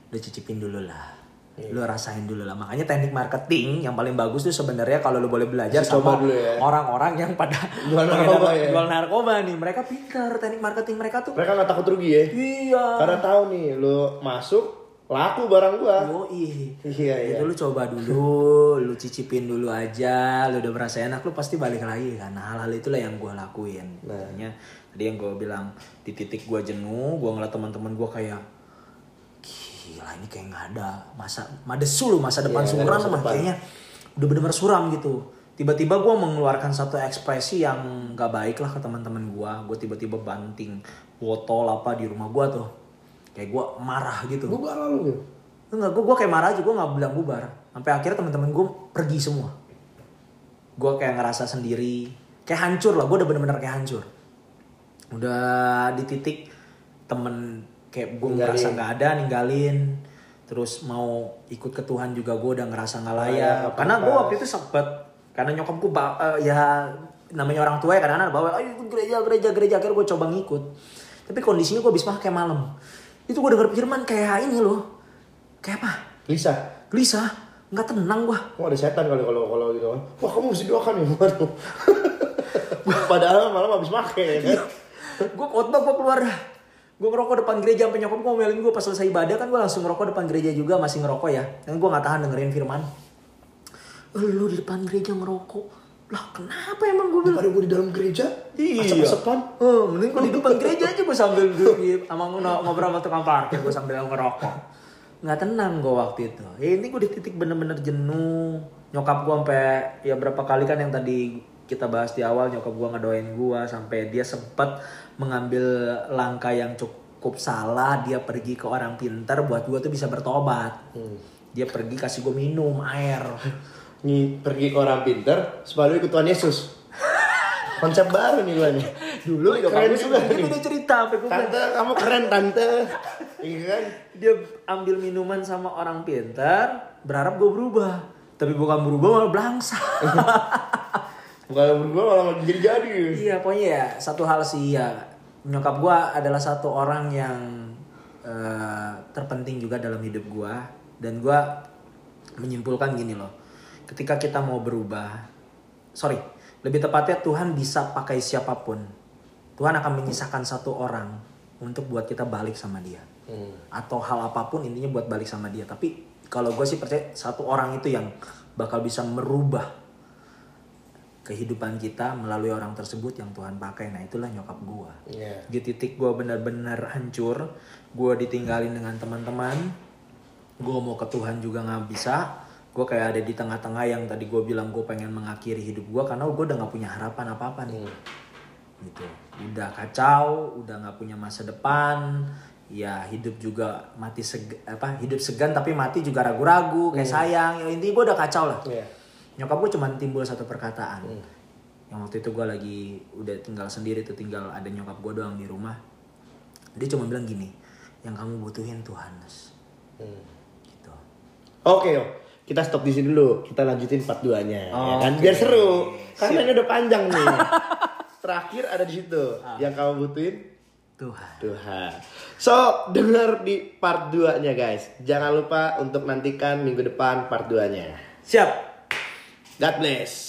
udah cicipin dulu lah lu rasain dulu lah makanya teknik marketing yang paling bagus tuh sebenarnya kalau lu boleh belajar coba sama ya. orang-orang yang pada Jual narkoba ya. jual narkoba nih mereka pintar teknik marketing mereka tuh Mereka nggak takut rugi ya. iya Karena tahu nih, lu masuk, laku barang gua. Yoi. Iya, iya. Itu lu coba dulu, lu cicipin dulu aja, lu udah merasa enak, lu pasti balik lagi kan. Nah, hal-hal itulah yang gue lakuin. Nah. Tadi yang gue bilang di titik gue jenuh, gue ngeliat teman-teman gue kayak gila ini kayak nggak ada masa madesu lu masa depan nggak ada suram masa mah kayaknya udah bener-bener suram gitu. Tiba-tiba gue mengeluarkan satu ekspresi yang gak baik lah ke teman-teman gue. Gue tiba-tiba banting botol apa di rumah gue tuh. Kayak gue marah gitu. Gua lalu gitu. Enggak, gue gue kayak marah aja, gue nggak bilang bubar. Sampai akhirnya teman-teman gue pergi semua. Gue kayak ngerasa sendiri, kayak hancur lah. Gue udah bener-bener kayak hancur. Udah di titik temen kayak gue ngerasa nggak ada, ninggalin. Terus mau ikut ke Tuhan juga gue udah ngerasa nggak layak. Layak, Karena gue waktu itu sempet, karena nyokap gue ya namanya orang tua ya kadang-kadang bawa, ayo ikut gereja, gereja, gereja. Akhirnya gue coba ngikut. Tapi kondisinya gue habis pakai malam. Itu gue denger firman kayak ini loh. Kayak apa? Lisa, Gelisah, nggak tenang gua. kok ada setan kali kalau kalau gitu kan. Wah, kamu mesti doakan ya. Waduh. Padahal malam habis make ya kan. gue khotbah gue keluar. Gue ngerokok depan gereja sampai nyokap gue ngomelin gue pas selesai ibadah kan gue langsung ngerokok depan gereja juga masih ngerokok ya. Dan gue nggak tahan dengerin firman. "Eh, Lu di depan gereja ngerokok. Lah kenapa emang gue bilang? Gue di dalam gereja, Iya. asap-asapan. Oh, mending gue di depan gereja aja gue sambil duduk di- sama ngobrol sama tukang parkir gue sambil ngerokok. Nggak tenang gue waktu itu. Ya ini gue di titik bener-bener jenuh. Nyokap gue sampai ya berapa kali kan yang tadi kita bahas di awal nyokap gue ngedoain gue sampai dia sempat mengambil langkah yang cukup salah dia pergi ke orang pintar buat gue tuh bisa bertobat dia pergi kasih gue minum air Nih pergi ke orang pinter, supaya lu ikut Tuhan Yesus. Konsep baru nih gua nih. dulu juga keren juga itu nih. dia cerita sampai gue bilang, Tante, kamu keren tante. Iya kan? dia ambil minuman sama orang pintar berharap gue berubah tapi bukan berubah malah belangsa Bukan berdua malah makin jadi-jadi. iya pokoknya ya satu hal sih ya nyokap gue adalah satu orang yang eh, terpenting juga dalam hidup gue dan gue menyimpulkan gini loh ketika kita mau berubah sorry lebih tepatnya Tuhan bisa pakai siapa pun. Tuhan akan menyisakan satu orang untuk buat kita balik sama dia. Hmm. atau hal apa pun intinya buat balik sama dia. Tapi kalau gue sih percaya satu orang itu yang bakal bisa merubah kehidupan kita melalui orang tersebut yang Tuhan pakai. Nah itulah nyokap gue Iya. di titik gue benar-benar hancur gue ditinggalin dengan teman-teman gue mau ke Tuhan juga nggak bisa. Gue kayak ada di tengah-tengah yang tadi gue bilang gue pengen mengakhiri hidup gue karena gue udah nggak punya harapan apa-apa nih. Gitu. Udah kacau udah nggak punya masa depan. Ya hidup juga mati seg apa hidup segan tapi mati juga ragu-ragu kayak sayang. Ya intinya gue udah kacau lah. Iya. Nyokap gue cuma timbul satu perkataan yang waktu itu gue lagi udah tinggal sendiri tuh tinggal ada nyokap gue doang di rumah dia cuma bilang gini yang kamu butuhin Tuhan Nes." gitu Oke, yo. Kita stop di sini dulu. Kita lanjutin part 2-nya. ya kan? Oke. Biar seru. Karena ini udah panjang nih. Terakhir ada di situ. Yang kamu butuhin Tuhan Tuhan. So, denger di part 2-nya guys. Jangan lupa untuk nantikan minggu depan part 2-nya. siap God bless.